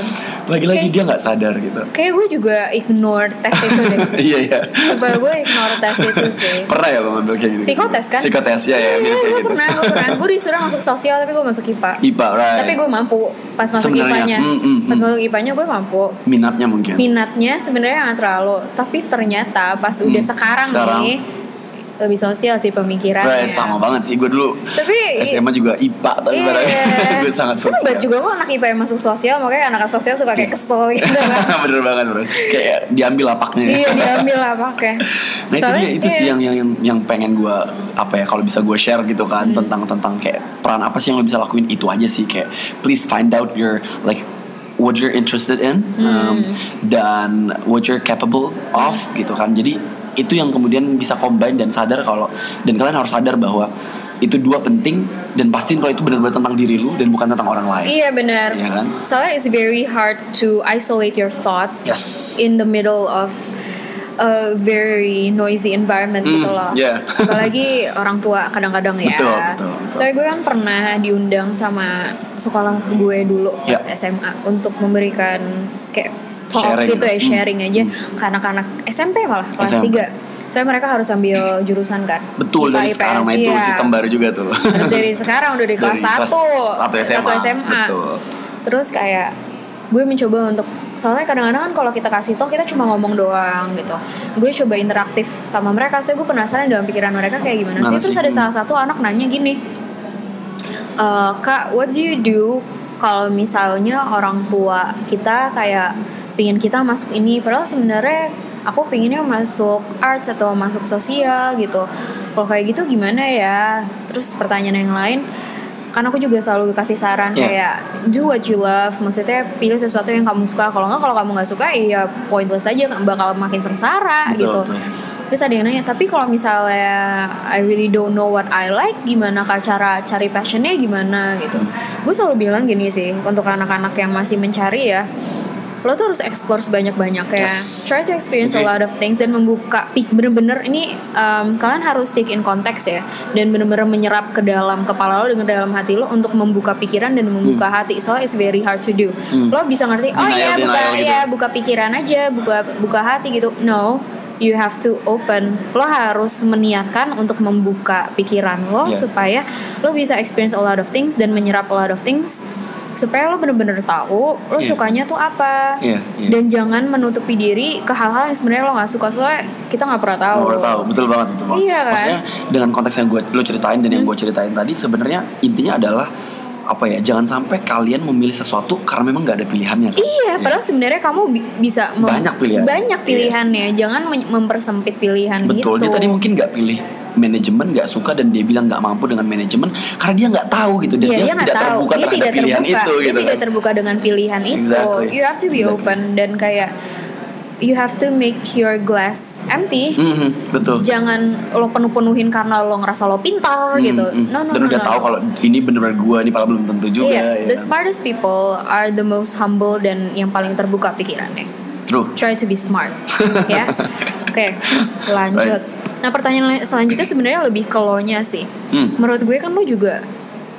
Lagi-lagi dia nggak sadar gitu. Kayak gue juga ignore tes itu deh. Iya iya. Coba gue ignore tes itu sih. Pernah ya bang ambil kayak gitu? Psikotes kan? Psikotes ya ya. Iya, kayak gue gitu. pernah, gue pernah. Gue disuruh masuk sosial tapi gue masuk IPA. IPA right. Tapi gue mampu pas masuk Sebenarnya, IPA-nya. mm, mm, Pas mm. masuk IPA-nya gue mampu. minatnya mungkin. Minatnya sebenarnya nggak terlalu, tapi ternyata pas udah Hmm, sekarang, sekarang. nih lebih sosial sih pemikirannya. Right, sama banget sih gue dulu Tapi SMA juga IPA tapi Iya. gue sangat Tapi sosial. buat juga kok anak IPA yang masuk sosial, makanya anak sosial suka kayak kesel gitu kan. Bener banget bro. Kayak diambil lapaknya. ya. iya diambil lah pakai. Nah itu dia itu sih iya. yang yang yang, yang pengen gue apa ya kalau bisa gue share gitu kan Hmm. tentang tentang kayak peran apa sih yang lo bisa lakuin itu aja sih kayak please find out your like what you're interested in um, Hmm. dan what you're capable of gitu kan jadi itu yang kemudian bisa combine dan sadar kalau dan kalian harus sadar bahwa itu dua penting dan pastiin kalau itu benar-benar tentang diri lu dan bukan tentang orang lain. Iya benar. Iya kan? Soalnya it's very hard to isolate your thoughts Yes. in the middle of a very noisy environment Hmm, gitu loh. yeah. Apalagi orang tua kadang-kadang ya. Betul, betul, betul. Soalnya gue kan pernah diundang sama sekolah gue dulu pas Yeah. SMA untuk memberikan kayak talk Sharing. gitu ya, Hmm. sharing aja ke anak-anak SMP malah kelas SMP. 3. Soalnya mereka harus ambil jurusan kan. Betul IPA, dari sekarang nah itu iya. sistem baru juga tuh. Harus dari sekarang udah di kelas Dari kelas 1 satu SMA. SMA. Betul. Terus kayak gue mencoba untuk soalnya kadang-kadang kan kalau kita kasih talk kita cuma ngomong doang gitu. Gue coba interaktif sama mereka, soalnya gue penasaran dalam pikiran mereka kayak gimana sih. Terus ada Hmm. salah satu anak nanya gini, "Eh, kak, what do you do kalau misalnya orang tua kita kayak pingin kita masuk ini, padahal sebenarnya aku pinginnya masuk arts atau masuk sosial gitu. Kalau kayak gitu gimana ya? Terus pertanyaan yang lain, kan aku juga selalu kasih saran Yeah. kayak do what you love, maksudnya pilih sesuatu yang kamu suka. Kalau nggak, kalau kamu nggak suka, ya pointless aja, bakal makin sengsara Betul, gitu. betul. Terus ada yang nanya, tapi kalau misalnya I really don't know what I like, gimana kak cara cari passionnya gimana gitu? Gue selalu bilang gini sih, untuk anak-anak yang masih mencari ya, lo tuh harus explore sebanyak-banyak kayak Yes. try to experience a Oke. lot of things dan membuka bener-bener ini um, kalian harus take in konteks ya dan bener-bener menyerap ke dalam kepala lo dengan dalam hati lo untuk membuka pikiran dan membuka hati soalnya it's very hard to do Hmm. lo bisa ngerti oh Denial, ya buka denial gitu. ya buka pikiran aja buka buka hati gitu no you have to open lo harus meniatkan untuk membuka pikiran lo Yeah. supaya lo bisa experience a lot of things dan menyerap a lot of things supaya lo bener-bener tahu lo Yeah. sukanya tuh apa Iya, iya. dan jangan menutupi diri ke hal-hal yang sebenarnya lo nggak suka soalnya kita nggak pernah tahu. Nggak pernah tahu, betul banget, betul banget. Iya kan? Maksudnya dengan konteks yang gue lo ceritain dan yang Hmm. gue ceritain tadi sebenarnya intinya adalah apa ya? Jangan sampai kalian memilih sesuatu karena memang nggak ada pilihannya. kan? Iya, padahal sebenarnya kamu bi- bisa Banyak pilihan. Banyak pilihannya, jangan men- mempersempit pilihan Betul, gitu. dia tadi mungkin nggak pilih manajemen nggak suka dan dia bilang nggak mampu dengan manajemen karena dia nggak tahu gitu dan Iya, dia, dia tidak tahu. terbuka dia terhadap tidak pilihan terbuka. itu dia gitu tidak kan. terbuka dengan pilihan itu. Exactly. You have to be Exactly. open dan kayak you have to make your glass empty. Mhm, betul. Jangan lo penuh-penuhin karena lo ngerasa lo pintar Hmm, gitu. hmm. No, no, dan no, udah no. tahu kalau ini bener-bener gue ini padahal belum tentu juga. Iya, ya the kan? smartest people are the most humble dan yang paling terbuka pikirannya. True. Try to be smart, ya. Oke, lanjut. Nah, pertanyaan selanjutnya sebenarnya lebih ke lo-nya sih. Hmm. Menurut gue kan lo juga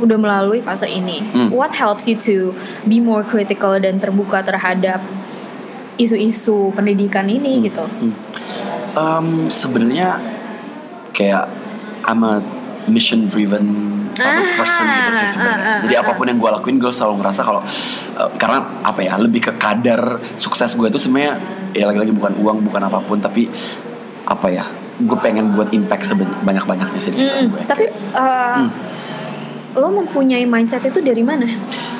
udah melalui fase ini. Hmm. What helps you to be more critical dan terbuka terhadap isu-isu pendidikan ini gitu? Hmm. Um, sebenarnya kayak I'm a mission driven Ah, person gitu sih sebenarnya. ah, ah, Jadi ah, apa pun yang gue lakuin gue selalu ngerasa kalau uh, karena apa ya lebih ke kadar sukses gue itu sebenarnya ya lagi-lagi bukan uang bukan apa pun tapi apa ya gue pengen buat impact sebanyak banyaknya sih di sana gue. Tapi uh, Hmm. lo mempunyai mindset itu dari mana?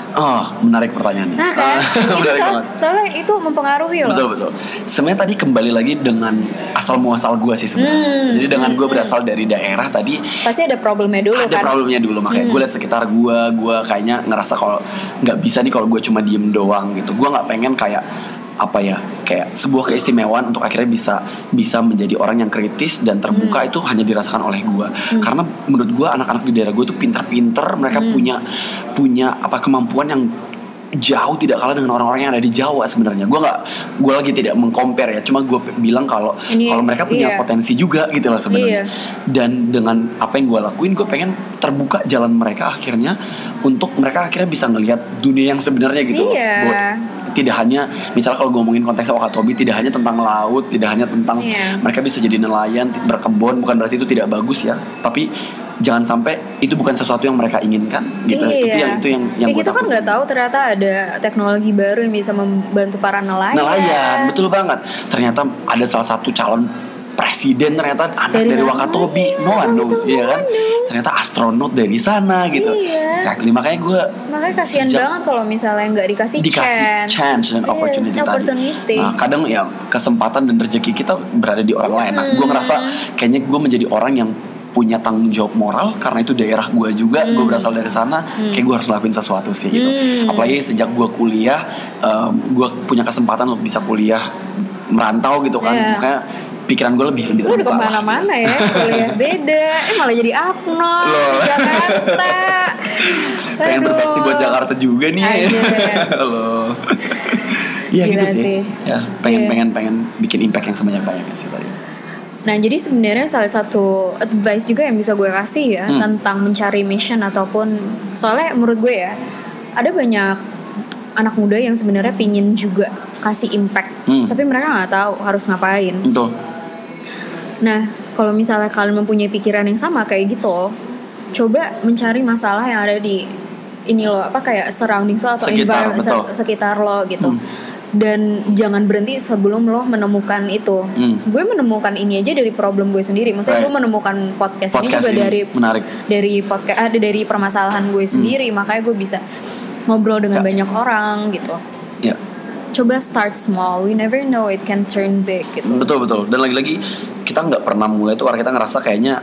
Oh menarik pertanyaannya. Nah kan, itu menarik soal- soalnya itu mempengaruhi loh. Betul betul. Sebenarnya tadi kembali lagi dengan asal muasal gue sih sebenarnya. Hmm, Jadi dengan gue hmm, berasal dari daerah tadi Pasti ada problemnya dulu ada kan. problemnya dulu makanya Hmm. gue liat sekitar gue gue kayaknya ngerasa kalau nggak bisa nih kalau gue cuma diem doang gitu gue nggak pengen kayak apa ya kayak sebuah keistimewaan untuk akhirnya bisa bisa menjadi orang yang kritis dan terbuka Hmm. itu hanya dirasakan oleh gue karena menurut gue anak-anak di daerah gue tuh pinter-pinter mereka Hmm. punya punya apa kemampuan yang jauh tidak kalah dengan orang-orang yang ada di Jawa sebenarnya gue nggak gue lagi tidak mengcompare ya cuma gue bilang kalau kalau mereka punya iya. potensi juga gitu loh sebenarnya Iya. dan dengan apa yang gue lakuin gue pengen terbuka jalan mereka akhirnya untuk mereka akhirnya bisa ngelihat dunia yang sebenarnya gitu loh. Tidak hanya misalnya kalau gue ngomongin konteksnya Wakatobi tidak hanya tentang laut tidak hanya tentang Iya. mereka bisa jadi nelayan berkebun bukan berarti itu tidak bagus ya tapi jangan sampai itu bukan sesuatu yang mereka inginkan gitu Iya. itu yang itu yang yang ya kita kan nggak tahu ternyata ada teknologi baru yang bisa membantu para nelayan. nelayan betul banget ternyata ada salah satu calon presiden ternyata anak Dari dari? Wakatobi no one knows ya kan knows. ternyata astronot dari sana gitu Iya. exactly makanya gue Makanya kasihan banget kalau misalnya nggak dikasih, dikasih chance, dan Iya, opportunity, tadi. opportunity. Nah, kadang ya kesempatan dan rezeki kita berada di orang lain. Nah, gue Hmm. ngerasa kayaknya gue menjadi orang yang punya tanggung jawab moral karena itu daerah gue juga, gue berasal dari sana, kayak gue harus lakuin sesuatu sih gitu. Hmm. Apalagi sejak gue kuliah, gue punya kesempatan untuk bisa kuliah merantau gitu kan, Iya. makanya pikiran gue lebih lebih Lu udah ke mana-mana ya kuliah beda Eh malah jadi Apno Jakarta pengen berbakti buat Jakarta juga nih. Halo Iya gitu sih. sih. Ya, pengen Iya. pengen pengen bikin impact yang sebanyak-banyaknya sih tadi. Nah jadi sebenarnya salah satu advice juga yang bisa gue kasih ya Hmm. tentang mencari mission ataupun soalnya menurut gue ya ada banyak anak muda yang sebenarnya pingin juga kasih impact Hmm. tapi mereka nggak tahu harus ngapain. Itu. Nah kalau misalnya kalian mempunyai pikiran yang sama kayak gitu, coba mencari masalah yang ada di ini lo apa kayak surroundings lo atau Sekitar, environment betul. sekitar lo gitu. Hmm. Dan jangan berhenti sebelum lo menemukan itu. Hmm. Gue menemukan ini aja dari problem gue sendiri. Maksudnya Right. gue menemukan podcast, ini Podcast juga ini dari menarik. dari podcast ada dari permasalahan gue sendiri. Makanya gue bisa ngobrol dengan Ya. banyak orang gitu. Coba start small. We never know it can turn big gitu. Betul betul. Dan lagi-lagi kita nggak pernah mulai tuh karena kita ngerasa kayaknya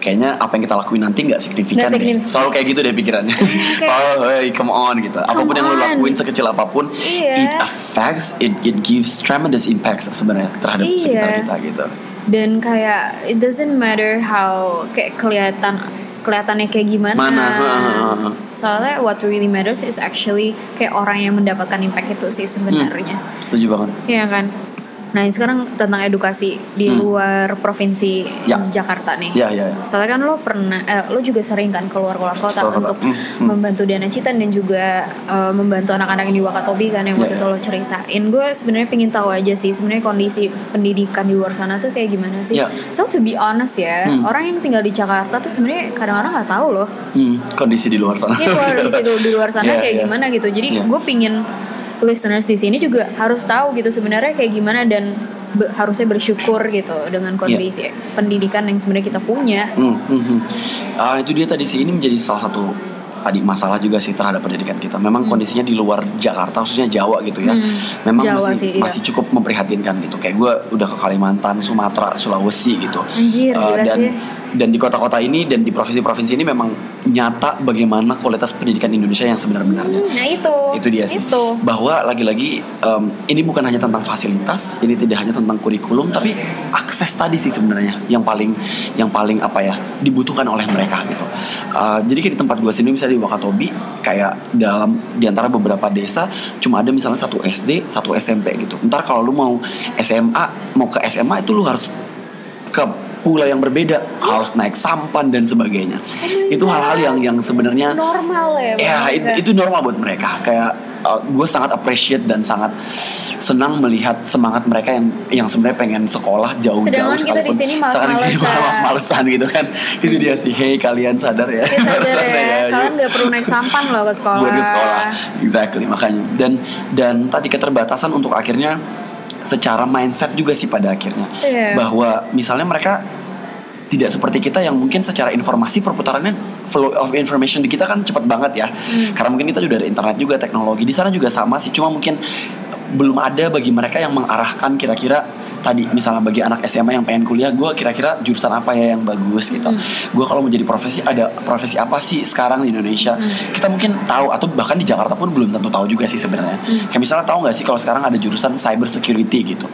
kayaknya apa yang kita lakuin nanti nggak signifikan deh. signifikan. Selalu kayak gitu deh pikirannya. kayak- oh, hey, come on gitu. apa pun yang lo on. lakuin sekecil apa pun, Iya. it affects, it it gives tremendous impacts sebenarnya terhadap Iya. sekitar kita gitu. Dan kayak it doesn't matter how kayak kelihatan kelihatannya kayak gimana. Mana? Ha, ha, ha. Soalnya what really matters is actually kayak orang yang mendapatkan impact itu sih sebenarnya. Setuju banget. Iya kan? Nah, ini sekarang tentang edukasi di Hmm. luar provinsi Ya. Jakarta nih. Ya ya. ya. Soalnya kan lo pernah, eh, lo juga sering kan keluar keluar kota kota. untuk Hmm, hmm. membantu Dana Citan dan juga eh, membantu anak-anak yang di Wakatobi kan yang Ya, waktu ya. itu lo ceritain. Gue sebenarnya pengen tahu aja sih sebenarnya kondisi pendidikan di luar sana tuh kayak gimana sih. Ya. So to be honest ya, Hmm. orang yang tinggal di Jakarta tuh sebenarnya kadang-kadang nggak tahu loh. Hmm, kondisi di luar sana. Ini keluar di luar sana Iya, kayak iya. gimana gitu. Jadi Iya. gue pingin listeners di sini juga harus tahu gitu sebenarnya kayak gimana dan be- harusnya bersyukur gitu dengan kondisi pendidikan yang sebenarnya kita punya. Hmm, hmm, hmm. Ah, itu dia tadi sih ini menjadi salah satu tadi masalah juga sih terhadap pendidikan kita. Memang kondisinya di luar Jakarta khususnya Jawa gitu ya. Hmm, Memang Jawa masih sih, iya. masih cukup memprihatinkan gitu. Kayak gue udah ke Kalimantan, Sumatera, Sulawesi gitu. Anjir, gila dan sih. Dan di kota-kota ini dan di provinsi-provinsi ini memang nyata bagaimana kualitas pendidikan Indonesia yang sebenarnya. Nah itu. Itu dia sih. Itu. Bahwa lagi-lagi em, ini bukan hanya tentang fasilitas, ini tidak hanya tentang kurikulum, tapi akses tadi sih sebenarnya yang paling yang paling apa ya dibutuhkan oleh mereka gitu. Eh, jadi kayak di tempat gue sini misalnya di Wakatobi, kayak dalam di antara beberapa desa cuma ada misalnya satu SD, satu SMP gitu. Ntar kalau lu mau SMA, mau ke SMA itu lu harus ke pulau yang berbeda, harus naik sampan dan sebagainya. Itu hal-hal yang yang sebenarnya Normal ya. Ya itu, itu normal buat mereka. Kayak gue sangat appreciate dan sangat senang melihat semangat mereka yang yang sebenarnya pengen sekolah jauh-jauh. Sedangkan kita di sini males-malesan gitu kan. itu dia sih. Hey kalian sadar ya. Ya sadar ya, yuk. kalian nggak perlu naik sampan loh ke sekolah. Buat ke sekolah. Exactly makanya. Dan dan tadi keterbatasan untuk akhirnya secara mindset juga sih pada akhirnya Iya. bahwa misalnya mereka tidak seperti kita yang mungkin secara informasi perputarannya flow of information di kita kan cepat banget ya Hmm. karena mungkin kita juga ada internet juga teknologi di sana juga sama sih cuma mungkin belum ada bagi mereka yang mengarahkan kira-kira tadi misalnya bagi anak SMA yang pengen kuliah gue kira-kira jurusan apa ya yang bagus gitu Hmm. gue kalau mau jadi profesi ada profesi apa sih sekarang di Indonesia Hmm. kita mungkin tahu atau bahkan di Jakarta pun belum tentu tahu juga sih sebenarnya Hmm. kayak misalnya tahu nggak sih kalau sekarang ada jurusan cyber security gitu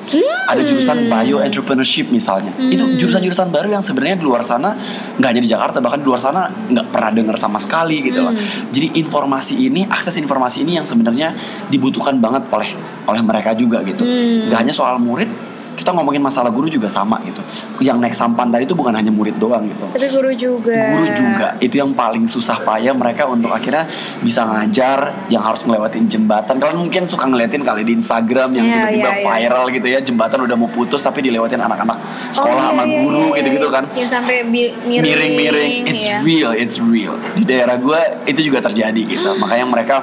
ada jurusan bio entrepreneurship misalnya itu Hmm. jurusan-jurusan baru yang sebenarnya di luar sana nggak hanya di Jakarta bahkan di luar sana nggak pernah dengar sama sekali gitu loh Hmm. jadi informasi ini akses informasi ini yang sebenarnya dibutuhkan banget oleh oleh mereka juga gitu Hmm. nggak hanya soal murid kita ngomongin masalah guru juga sama gitu. Yang naik sampan tadi itu bukan hanya murid doang gitu. Tapi guru juga. guru juga. Itu yang paling susah payah mereka untuk akhirnya bisa ngajar yang harus ngelewatin jembatan. Kalian mungkin suka ngeliatin kali di Instagram yang Iya, tiba-tiba iya, iya. viral gitu ya jembatan udah mau putus tapi dilewatin anak-anak sekolah Oh, sama iya, guru iya, gitu-gitu kan. Yang sampai miring-miring. It's real it's real. Di daerah gue itu juga terjadi gitu. Makanya mereka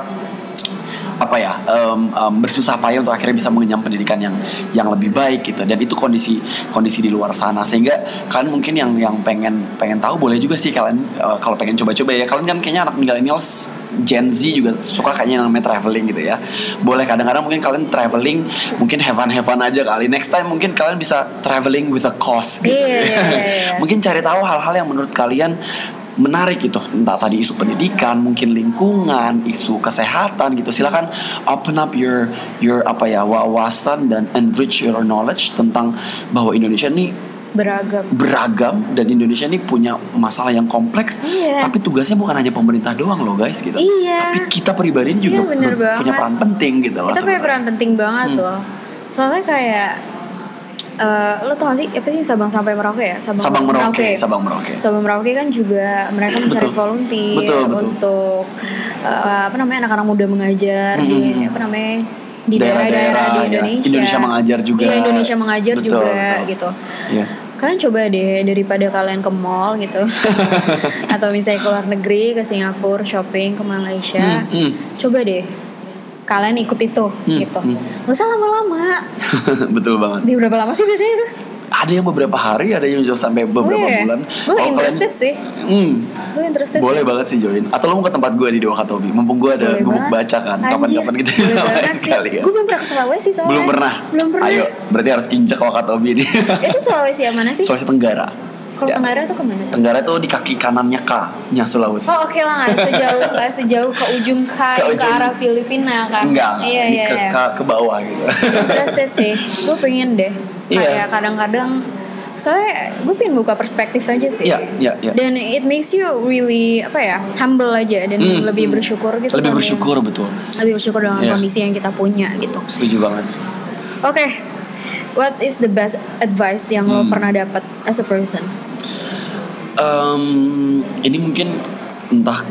apa ya em, em, bersusah payah untuk akhirnya bisa mengenyam pendidikan yang yang lebih baik gitu. Dan itu kondisi kondisi di luar sana. Sehingga kalian mungkin yang yang pengen pengen tahu boleh juga sih kalian eh, kalau pengen coba-coba ya. Kalian kan kayaknya anak millennials Gen Z juga suka kayaknya yang namanya traveling gitu ya. Boleh kadang-kadang mungkin kalian traveling mungkin have fun have fun aja kali. Next time mungkin kalian bisa traveling with a cost gitu. Iya, iya, iya. mungkin cari tahu hal-hal yang menurut kalian menarik gitu entah tadi isu pendidikan mungkin lingkungan isu kesehatan gitu silakan open up your your apa ya wawasan dan enrich your knowledge tentang bahwa Indonesia ini beragam beragam dan Indonesia ini punya masalah yang kompleks Iya. tapi tugasnya bukan hanya pemerintah doang loh guys gitu Iya. tapi kita pribadi juga Iya, bener ber- punya banget. peran penting gitu loh Kita punya peran penting banget Hmm. loh. Soalnya kayak eh lo tau gak sih apa sih Sabang sampai Merauke ya? Sabang Merauke Sabang Merauke Sabang Merauke kan juga mereka mencari Betul. volunteer Betul, betul. untuk eh, apa namanya anak-anak muda mengajar di Mm-mm. apa namanya di Daerah-daerah, di ya. Indonesia. Indonesia mengajar juga. Iya Indonesia mengajar Betul, juga betul. gitu. Iya. Kalian coba deh daripada kalian ke mall gitu atau misalnya ke luar negeri ke Singapura shopping ke Malaysia, Hmm, hmm. coba deh kalian ikut itu Hmm, gitu. hmm. Gak usah lama-lama. betul banget Di berapa lama sih biasanya itu? ada yang beberapa hari ada yang juga sampai beberapa Oh, iya. bulan Gue Kalau interested kalian- sih. hmm, Gue interested. boleh sih. banget sih join atau lo mau ke tempat gue di Dewa Katobi mumpung gue ada gubuk baca kan kapan-kapan kita boleh bisa main kali ya Gue belum pernah ke Sulawesi soalnya. belum pernah Belum pernah. ayo berarti harus injak Wakatobi ini Itu Sulawesi yang mana sih? Sulawesi Tenggara Kalau Ya. Tenggara tuh ke mana? Tenggara tuh di kaki kanannya K nya Sulawesi Oh oke lah nggak sejauh nggak sejauh ke ujung kai Ke ke, ujung- arah Filipina kan? enggak Iya iya ke, iya. ke, ke bawah gitu Interested sih. Gue pengen deh. Iya. Kayak kadang-kadang soalnya gue pengen buka perspektif aja sih. Iya, iya, iya. Dan it makes you really apa ya humble aja dan Hmm, lebih hmm. bersyukur gitu. lebih kan, bersyukur betul ya. Lebih bersyukur dengan Iya. kondisi yang kita punya gitu. setuju banget Oke. What is the best advice yang lo Hmm. pernah dapat as a person? Em, ini mungkin entah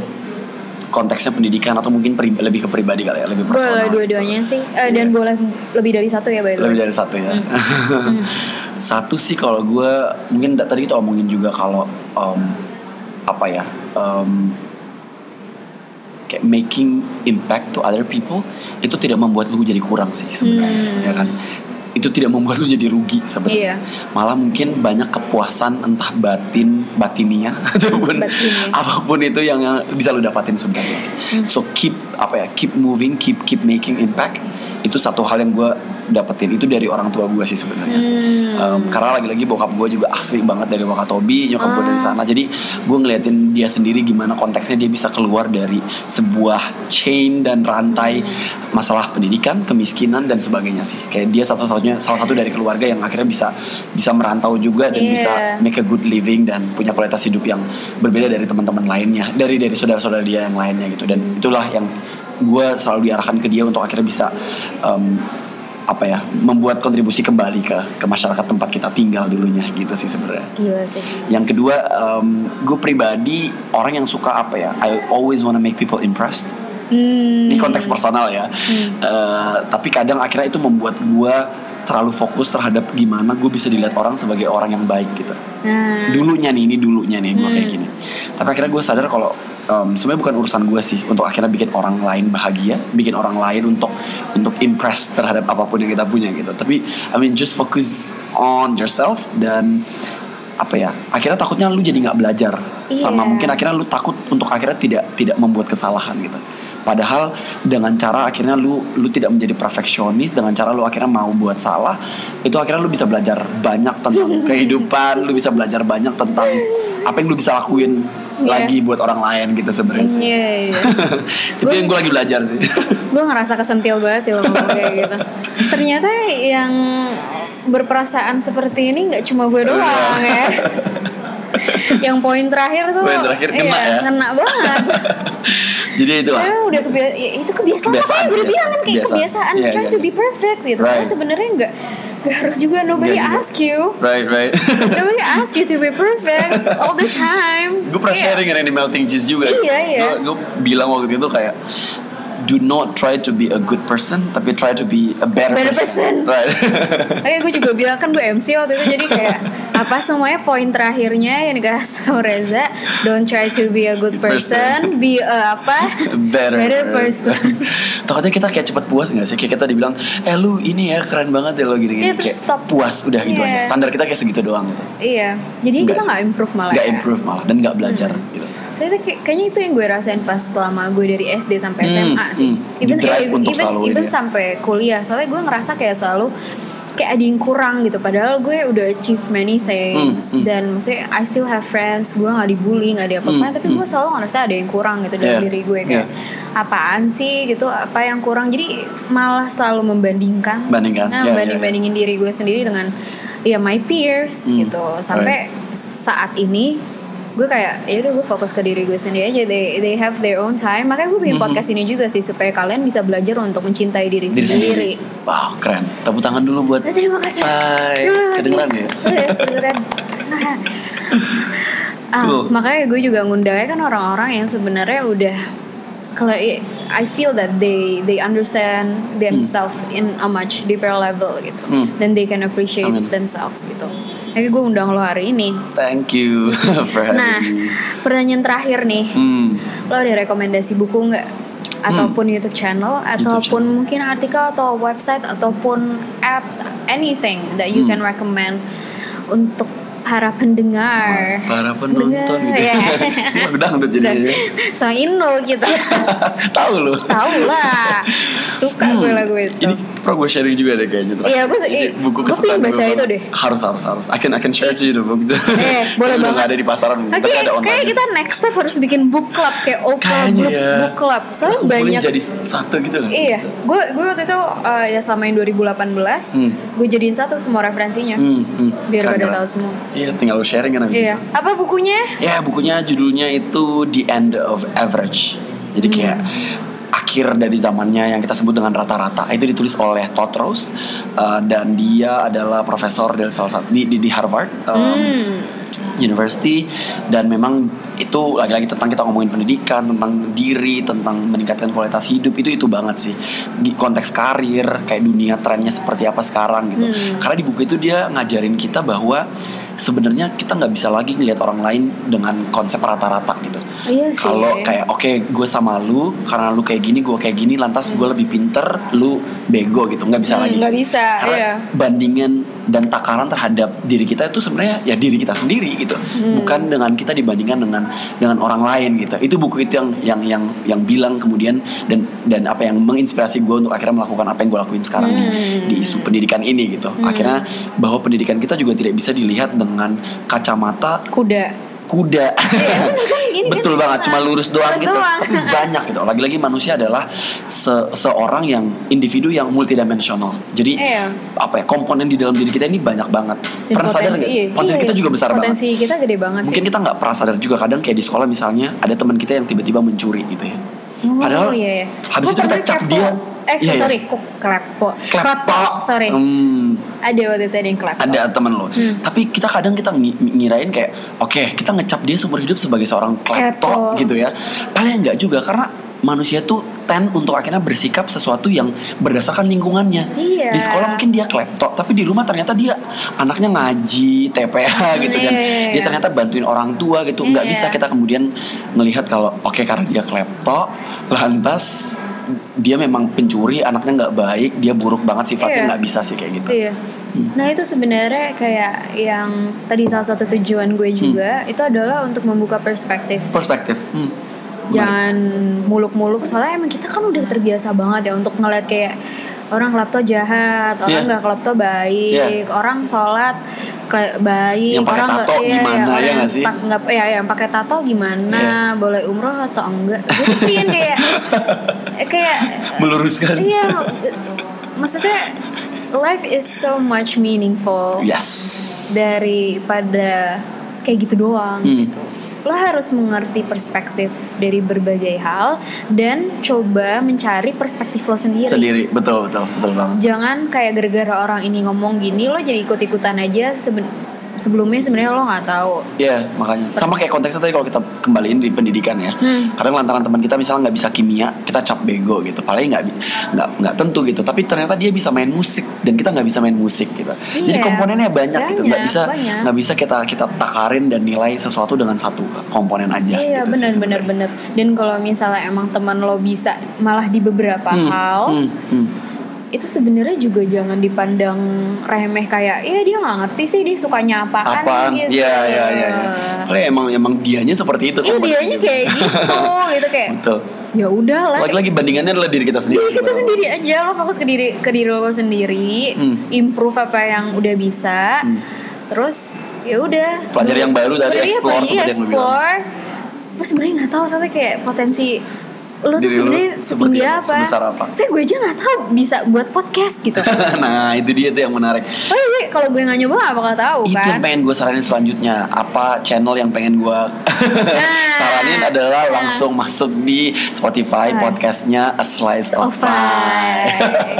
konteksnya pendidikan atau mungkin lebih ke pribadi kali ya lebih Boleh personal dua-duanya sih. Eh, Iya. dan boleh lebih dari satu ya by the way. lebih dari satu ya Hmm. satu sih kalau gue mungkin tadi kita omongin juga kalau em, apa ya em, kayak making impact to other people itu tidak membuat lu jadi kurang sih sebenarnya Hmm. ya kan itu tidak membuat lu jadi rugi sebenarnya Iya. malah mungkin banyak kepuasan entah batin batinia ataupun Batinia. apa pun itu yang yang bisa lu dapatin sebenarnya Hmm. so keep apa ya keep moving keep keep making impact itu satu hal yang gue dapetin itu dari orang tua gue sih sebenarnya Hmm. Um, karena lagi-lagi bokap gue juga asli banget dari Wakatobi nyokap gue dari Ah. sana jadi gue ngeliatin dia sendiri gimana konteksnya dia bisa keluar dari sebuah chain dan rantai Hmm. masalah pendidikan kemiskinan dan sebagainya sih kayak dia satu-satunya salah satu dari keluarga yang akhirnya bisa bisa merantau juga dan Iya. bisa make a good living dan punya kualitas hidup yang berbeda dari teman-teman lainnya dari dari saudara-saudara dia yang lainnya gitu dan itulah yang gue selalu diarahkan ke dia untuk akhirnya bisa um, apa ya membuat kontribusi kembali ke ke masyarakat tempat kita tinggal dulunya gitu sih sebenarnya. Gila sih. Yang kedua, gue pribadi orang yang suka apa ya? I always wanna make people impressed. Hmm. Ini konteks personal ya. Eh, tapi kadang akhirnya itu membuat gue terlalu fokus terhadap gimana gue bisa dilihat orang sebagai orang yang baik gitu. Nah. Dulunya nih, ini dulunya nih gue kayak Hmm. gini. Tapi akhirnya gue sadar kalau em, sebenarnya bukan urusan gue sih untuk akhirnya bikin orang lain bahagia, bikin orang lain untuk untuk impress terhadap apa pun yang kita punya gitu. Tapi I mean just focus on yourself dan apa ya akhirnya takutnya lu jadi nggak belajar sama Iya. mungkin akhirnya lu takut untuk akhirnya tidak tidak membuat kesalahan gitu padahal dengan cara akhirnya lu lu tidak menjadi perfeksionis dengan cara lu akhirnya mau buat salah itu akhirnya lu bisa belajar banyak tentang kehidupan lu bisa belajar banyak tentang apa yang lu bisa lakuin Iya. lagi buat orang lain gitu sebenarnya sih. Iya, iya. itu yang gue lagi belajar sih gue ngerasa kesentil banget sih lo ngomong kayak gitu. Ternyata yang berperasaan seperti ini nggak cuma gue doang ya. Yang poin terakhir tuh, Poin terakhir kena iya, ya. ngena banget. jadi itu lah Saya udah kebiasa, itu kebiasaan, Kebiasaan, apa ya? Gue udah bilang kan kayak kebiasaan. kebiasaan, Iya, trying iya, to be iya. perfect gitu. Right. Karena sebenarnya nggak nggak harus juga nobody juga. ask you. right right Nobody ask you to be perfect all the time. gue pernah Iya. sharing yang di melting cheese juga Iya, iya. gue bilang waktu itu kayak do not try to be a good person tapi try to be a better, Better person. right Oke, gue juga bilang kan gue MC waktu itu jadi kayak apa semuanya poin terakhirnya yang dikasih sama Reza, don't try to be a good person, be a apa? better, Better person. takutnya kita kayak cepet puas gak sih kayak kita dibilang eh lu ini ya keren banget ya lo gini gini Iya, terus kayak stop. puas udah gitu Iya. aja standar kita kayak segitu doang gitu iya, jadi Nggak kita nggak improve malah. nggak ya. improve malah dan nggak belajar gitu Saya tuh kayak- kayaknya itu yang gue rasain pas selama gue dari SD sampai Hmm, SMA sih. hmm. Even Di-drive even even, even ya. sampai kuliah. Soalnya gue ngerasa kayak selalu kayak ada yang kurang gitu. Padahal gue udah achieve many things. Hmm, hmm. dan maksudnya I still have friends. Gue nggak dibully nggak diapa-apain Hmm, tapi gue selalu ngerasa ada yang kurang gitu Yeah, dalam diri gue. Kayak apaan sih? gitu. Apa yang kurang? Jadi malah selalu membandingkan. Bandingkan, nah ya, banding bandingin diri gue sendiri dengan ya my peers Hmm, gitu. Sampai saat ini gue kayak ya udah gue fokus ke diri gue sendiri aja they they have their own time makanya gue bikin Mhm. podcast ini juga sih supaya kalian bisa belajar untuk mencintai diri, Diri sendiri. sendiri. Wow, keren. Tepuk tangan dulu buat Nah, terima kasih. Hai. Terima kasih. Kedengeran ya? Kedengeran. ah, Cool. makanya gue juga ngundangnya kan orang-orang yang sebenarnya udah kalau i- feel that they they understand themselves in a much deeper level gitu, Hmm. dan they can appreciate Amin. themselves gitu. Jadi gue undang lo hari ini. Thank you Nah, pertanyaan terakhir nih, Hmm. lo ada rekomendasi buku nggak? Ataupun YouTube channel, ataupun channel. mungkin artikel atau website ataupun apps, anything that you Hmm. can recommend untuk para pendengar. Para penonton gitu. ya. Udah udah jadi. So Indo kita Tahu lu. tahu lah, suka gue lagu itu. Hmm. Ini pro gue sharing juga deh kayaknya. Iya, gue- Ini buku gue kesukaan pengen baca itu deh. Harus harus harus. I can I can share to you the book. Eh, boleh banget. ada di pasaran. Oke, Tapi ada online. kayak kita next step harus bikin book club kayak Oprah book, ya. book club. Soalnya banyak jadi satu gitu kan. Iya, gue gue waktu itu uh, ya selama yang 2018 Hmm. gue jadiin satu semua referensinya Hmm, hmm. biar pada tahu semua. Iya, tinggal lu sharing kan abis Iya, itu. apa bukunya? Ya, bukunya judulnya itu The End of Average. Jadi Hmm. kayak akhir dari zamannya yang kita sebut dengan rata-rata. Itu ditulis oleh Todd Rose uh, dan dia adalah profesor dari salah satu di, di, di Harvard. um, Hmm. University dan memang itu lagi-lagi tentang kita ngomongin pendidikan tentang diri tentang meningkatkan kualitas hidup itu itu banget sih di konteks karir kayak dunia trennya seperti apa sekarang gitu Hmm. karena di buku itu dia ngajarin kita bahwa sebenarnya kita nggak bisa lagi ngelihat orang lain dengan konsep rata-rata gitu Oh, iya sih. kalau kayak oke gue sama lu karena lu kayak gini gue kayak gini lantas gue lebih pinter lu bego gitu nggak bisa Hmm, lagi nggak bisa, karena iya. bandingan dan takaran terhadap diri kita itu sebenarnya ya diri kita sendiri gitu Hmm. bukan dengan kita dibandingkan dengan dengan orang lain gitu itu buku itu yang yang yang yang bilang kemudian dan dan apa yang menginspirasi gue untuk akhirnya melakukan apa yang gue lakuin sekarang di, Hmm. di isu pendidikan ini gitu akhirnya bahwa pendidikan kita juga tidak bisa dilihat dengan kacamata kuda. Kuda Iya, kan gini kan. betul banget cuma lurus doang Lurus gitu doang. tapi banyak gitu lagi-lagi manusia adalah se- seorang yang individu yang multidimensional jadi Iya. apa ya komponen di dalam diri kita ini banyak banget Dan pernah sadar nggak iya, potensi iya, kita juga besar banget Potensi kita gede banget mungkin sih. kita nggak pernah sadar juga kadang kayak di sekolah misalnya ada teman kita yang tiba-tiba mencuri gitu ya Oh, padahal iya, iya. habis Gua itu kita cap kepo. dia Eh, Iya, iya. sorry, kok klepo. klepto Sorry. Hmm, Ada waktu itu ada yang klepo. ada temen lo Hmm. tapi kita kadang kita ngi- ngirain kayak oke kita ngecap dia seumur hidup sebagai seorang klepto gitu ya paling enggak juga karena manusia tuh ten untuk akhirnya bersikap sesuatu yang berdasarkan lingkungannya Iya. di sekolah mungkin dia klepto tapi di rumah ternyata dia anaknya ngaji TPA gitu kan Iya. dia ternyata bantuin orang tua gitu nggak Iya. bisa kita kemudian melihat kalau oke karena dia klepto lantas dia memang pencuri anaknya nggak baik dia buruk banget sifatnya Iya. nggak bisa sih kayak gitu Iya. Nah itu sebenarnya kayak yang tadi salah satu tujuan gue juga itu adalah untuk membuka perspektif. perspektif hmm. Jangan muluk-muluk soalnya emang kita kan udah terbiasa banget ya untuk ngeliat kayak orang klepto jahat, orang Iya. nggak klepto baik, orang sholat baik, Yang orang nggak iya, gimana, orang ya yang nggak ya yang pakai tato gimana, Iya. boleh umroh atau enggak? Gue kayak kayak meluruskan Iya, mak- maksudnya life is so much meaningful yes daripada kayak gitu doang Hmm. gitu. Lo harus mengerti perspektif dari berbagai hal dan coba mencari perspektif lo sendiri. sendiri betul betul betul banget Jangan kayak gara-gara orang ini ngomong gini lo jadi ikut-ikutan aja seben- sebelumnya sebenarnya lo nggak tahu. Iya makanya sama kayak konteksnya tadi kalau kita kembaliin di pendidikan ya Hmm. kadang lantaran teman kita misalnya nggak bisa kimia kita cap bego gitu paling nggak nggak nggak tentu gitu tapi ternyata dia bisa main musik dan kita nggak bisa main musik gitu jadi Iya, komponennya banyak, gitu nggak banyak, bisa banyak. nggak bisa kita kita takarin dan nilai sesuatu dengan satu komponen aja Iya gitu benar benar benar. Dan kalau misalnya emang teman lo bisa malah di beberapa Hmm, hal hmm, hmm. Itu sebenarnya juga jangan dipandang remeh kayak ya dia nggak ngerti sih dia sukanya apaan, apaan gitu. iya iya iya ya. Emang emang dianya seperti itu Iya kan, dianya kayak gitu gitu kayak betul ya udahlah lagi-lagi bandingannya adalah diri kita sendiri diri kita sendiri aja lo fokus ke diri ke diri lo sendiri Hmm. improve apa yang udah bisa Hmm. terus ya udah Pelajari yang baru tadi, Iya, explore iya, seperti yang explore lo sebenarnya nggak tahu soalnya kayak potensi lo tuh lu sebenarnya setinggi apa, sebesar apa. saya gue aja nggak tahu bisa buat podcast gitu nah itu dia tuh yang menarik oh iya kalau gue nggak nyoba nggak bakal tahu itu kan yang pengen gue saranin selanjutnya apa channel yang pengen gue saranin adalah Nah. langsung masuk di Spotify Nah. podcastnya A Slice of Of Pie Pie.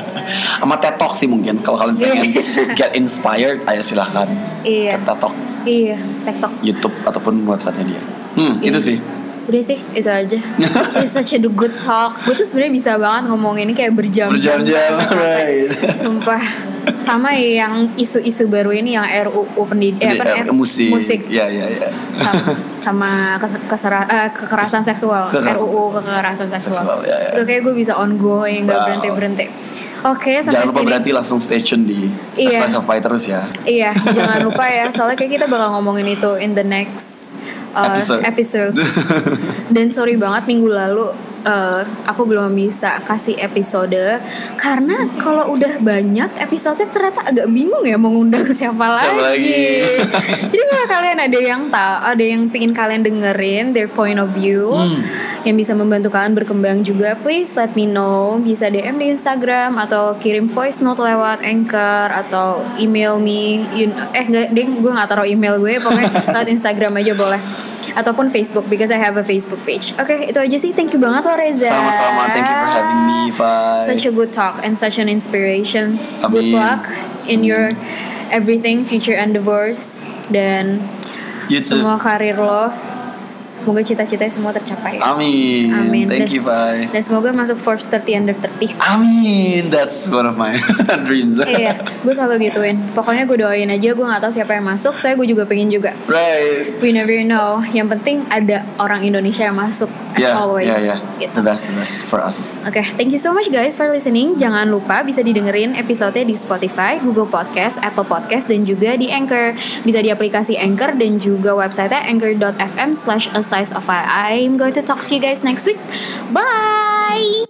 sama TED Talk sih mungkin kalau kalian pengen get inspired ayo silahkan Iya. ke TED Talk iya tiktok YouTube ataupun websitenya dia hmm Iya. itu sih Udah sih, itu aja. It's such a good talk. Gue tuh sebenarnya bisa banget ngomong ini kayak berjam-jam. berjam-jam right Sumpah. Sama yang isu-isu baru ini yang RUU pendidikan eh, apa musik musik ya ya ya sama, sama kes- kesera- eh, kekerasan seksual Kekerasan. RUU kekerasan seksual, Seksual, ya, ya. itu kayak gue bisa ongoing nggak Wow. berhenti berhenti oke sampai jangan lupa sini berarti langsung stay tune di Iya. Slice of Pie terus ya iya jangan lupa ya soalnya kayak kita bakal ngomongin itu in the next uh, Episode. episodes dan sorry banget minggu lalu uh, aku belum bisa kasih episode karena kalau udah banyak episode ternyata agak bingung ya mau ngundang siapa lagi. lagi? Jadi kalau kalian ada yang tahu, ada yang pingin kalian dengerin their point of view Hmm. yang bisa membantu kalian berkembang juga, please let me know. Bisa DM di Instagram atau kirim voice note lewat Anchor atau email me. You- eh nggak, ding, gue nggak taruh email gue, pokoknya lewat Instagram aja boleh. Ataupun Facebook because I have a Facebook page. Oke, itu aja sih. Thank you banget loh Reza. sama-sama thank you for having me Pie Such a good talk and such an inspiration. Good Amin. luck in your everything, future endeavors dan you too semua karir lo. Semoga cita-citanya semua tercapai. Amin. Amin. Thank Dan- you, bye. Dan semoga masuk Forbes 30 under 30. Amin. That's one of my dreams. iya, gue selalu gituin. Pokoknya gue doain aja. Gue nggak tahu siapa yang masuk. Saya gue juga pengen juga. Right. We never know. Yang penting ada orang Indonesia yang masuk. As Yeah, always. yeah, yeah. Gitu. The best, the best for us. Oke, thank you so much guys for listening. Jangan lupa bisa didengerin episode di Spotify, Google Podcast, Apple Podcast, dan juga di Anchor. Bisa di aplikasi Anchor dan juga website anchor.fm slash size of I. I'm going to talk to you guys next week. Bye!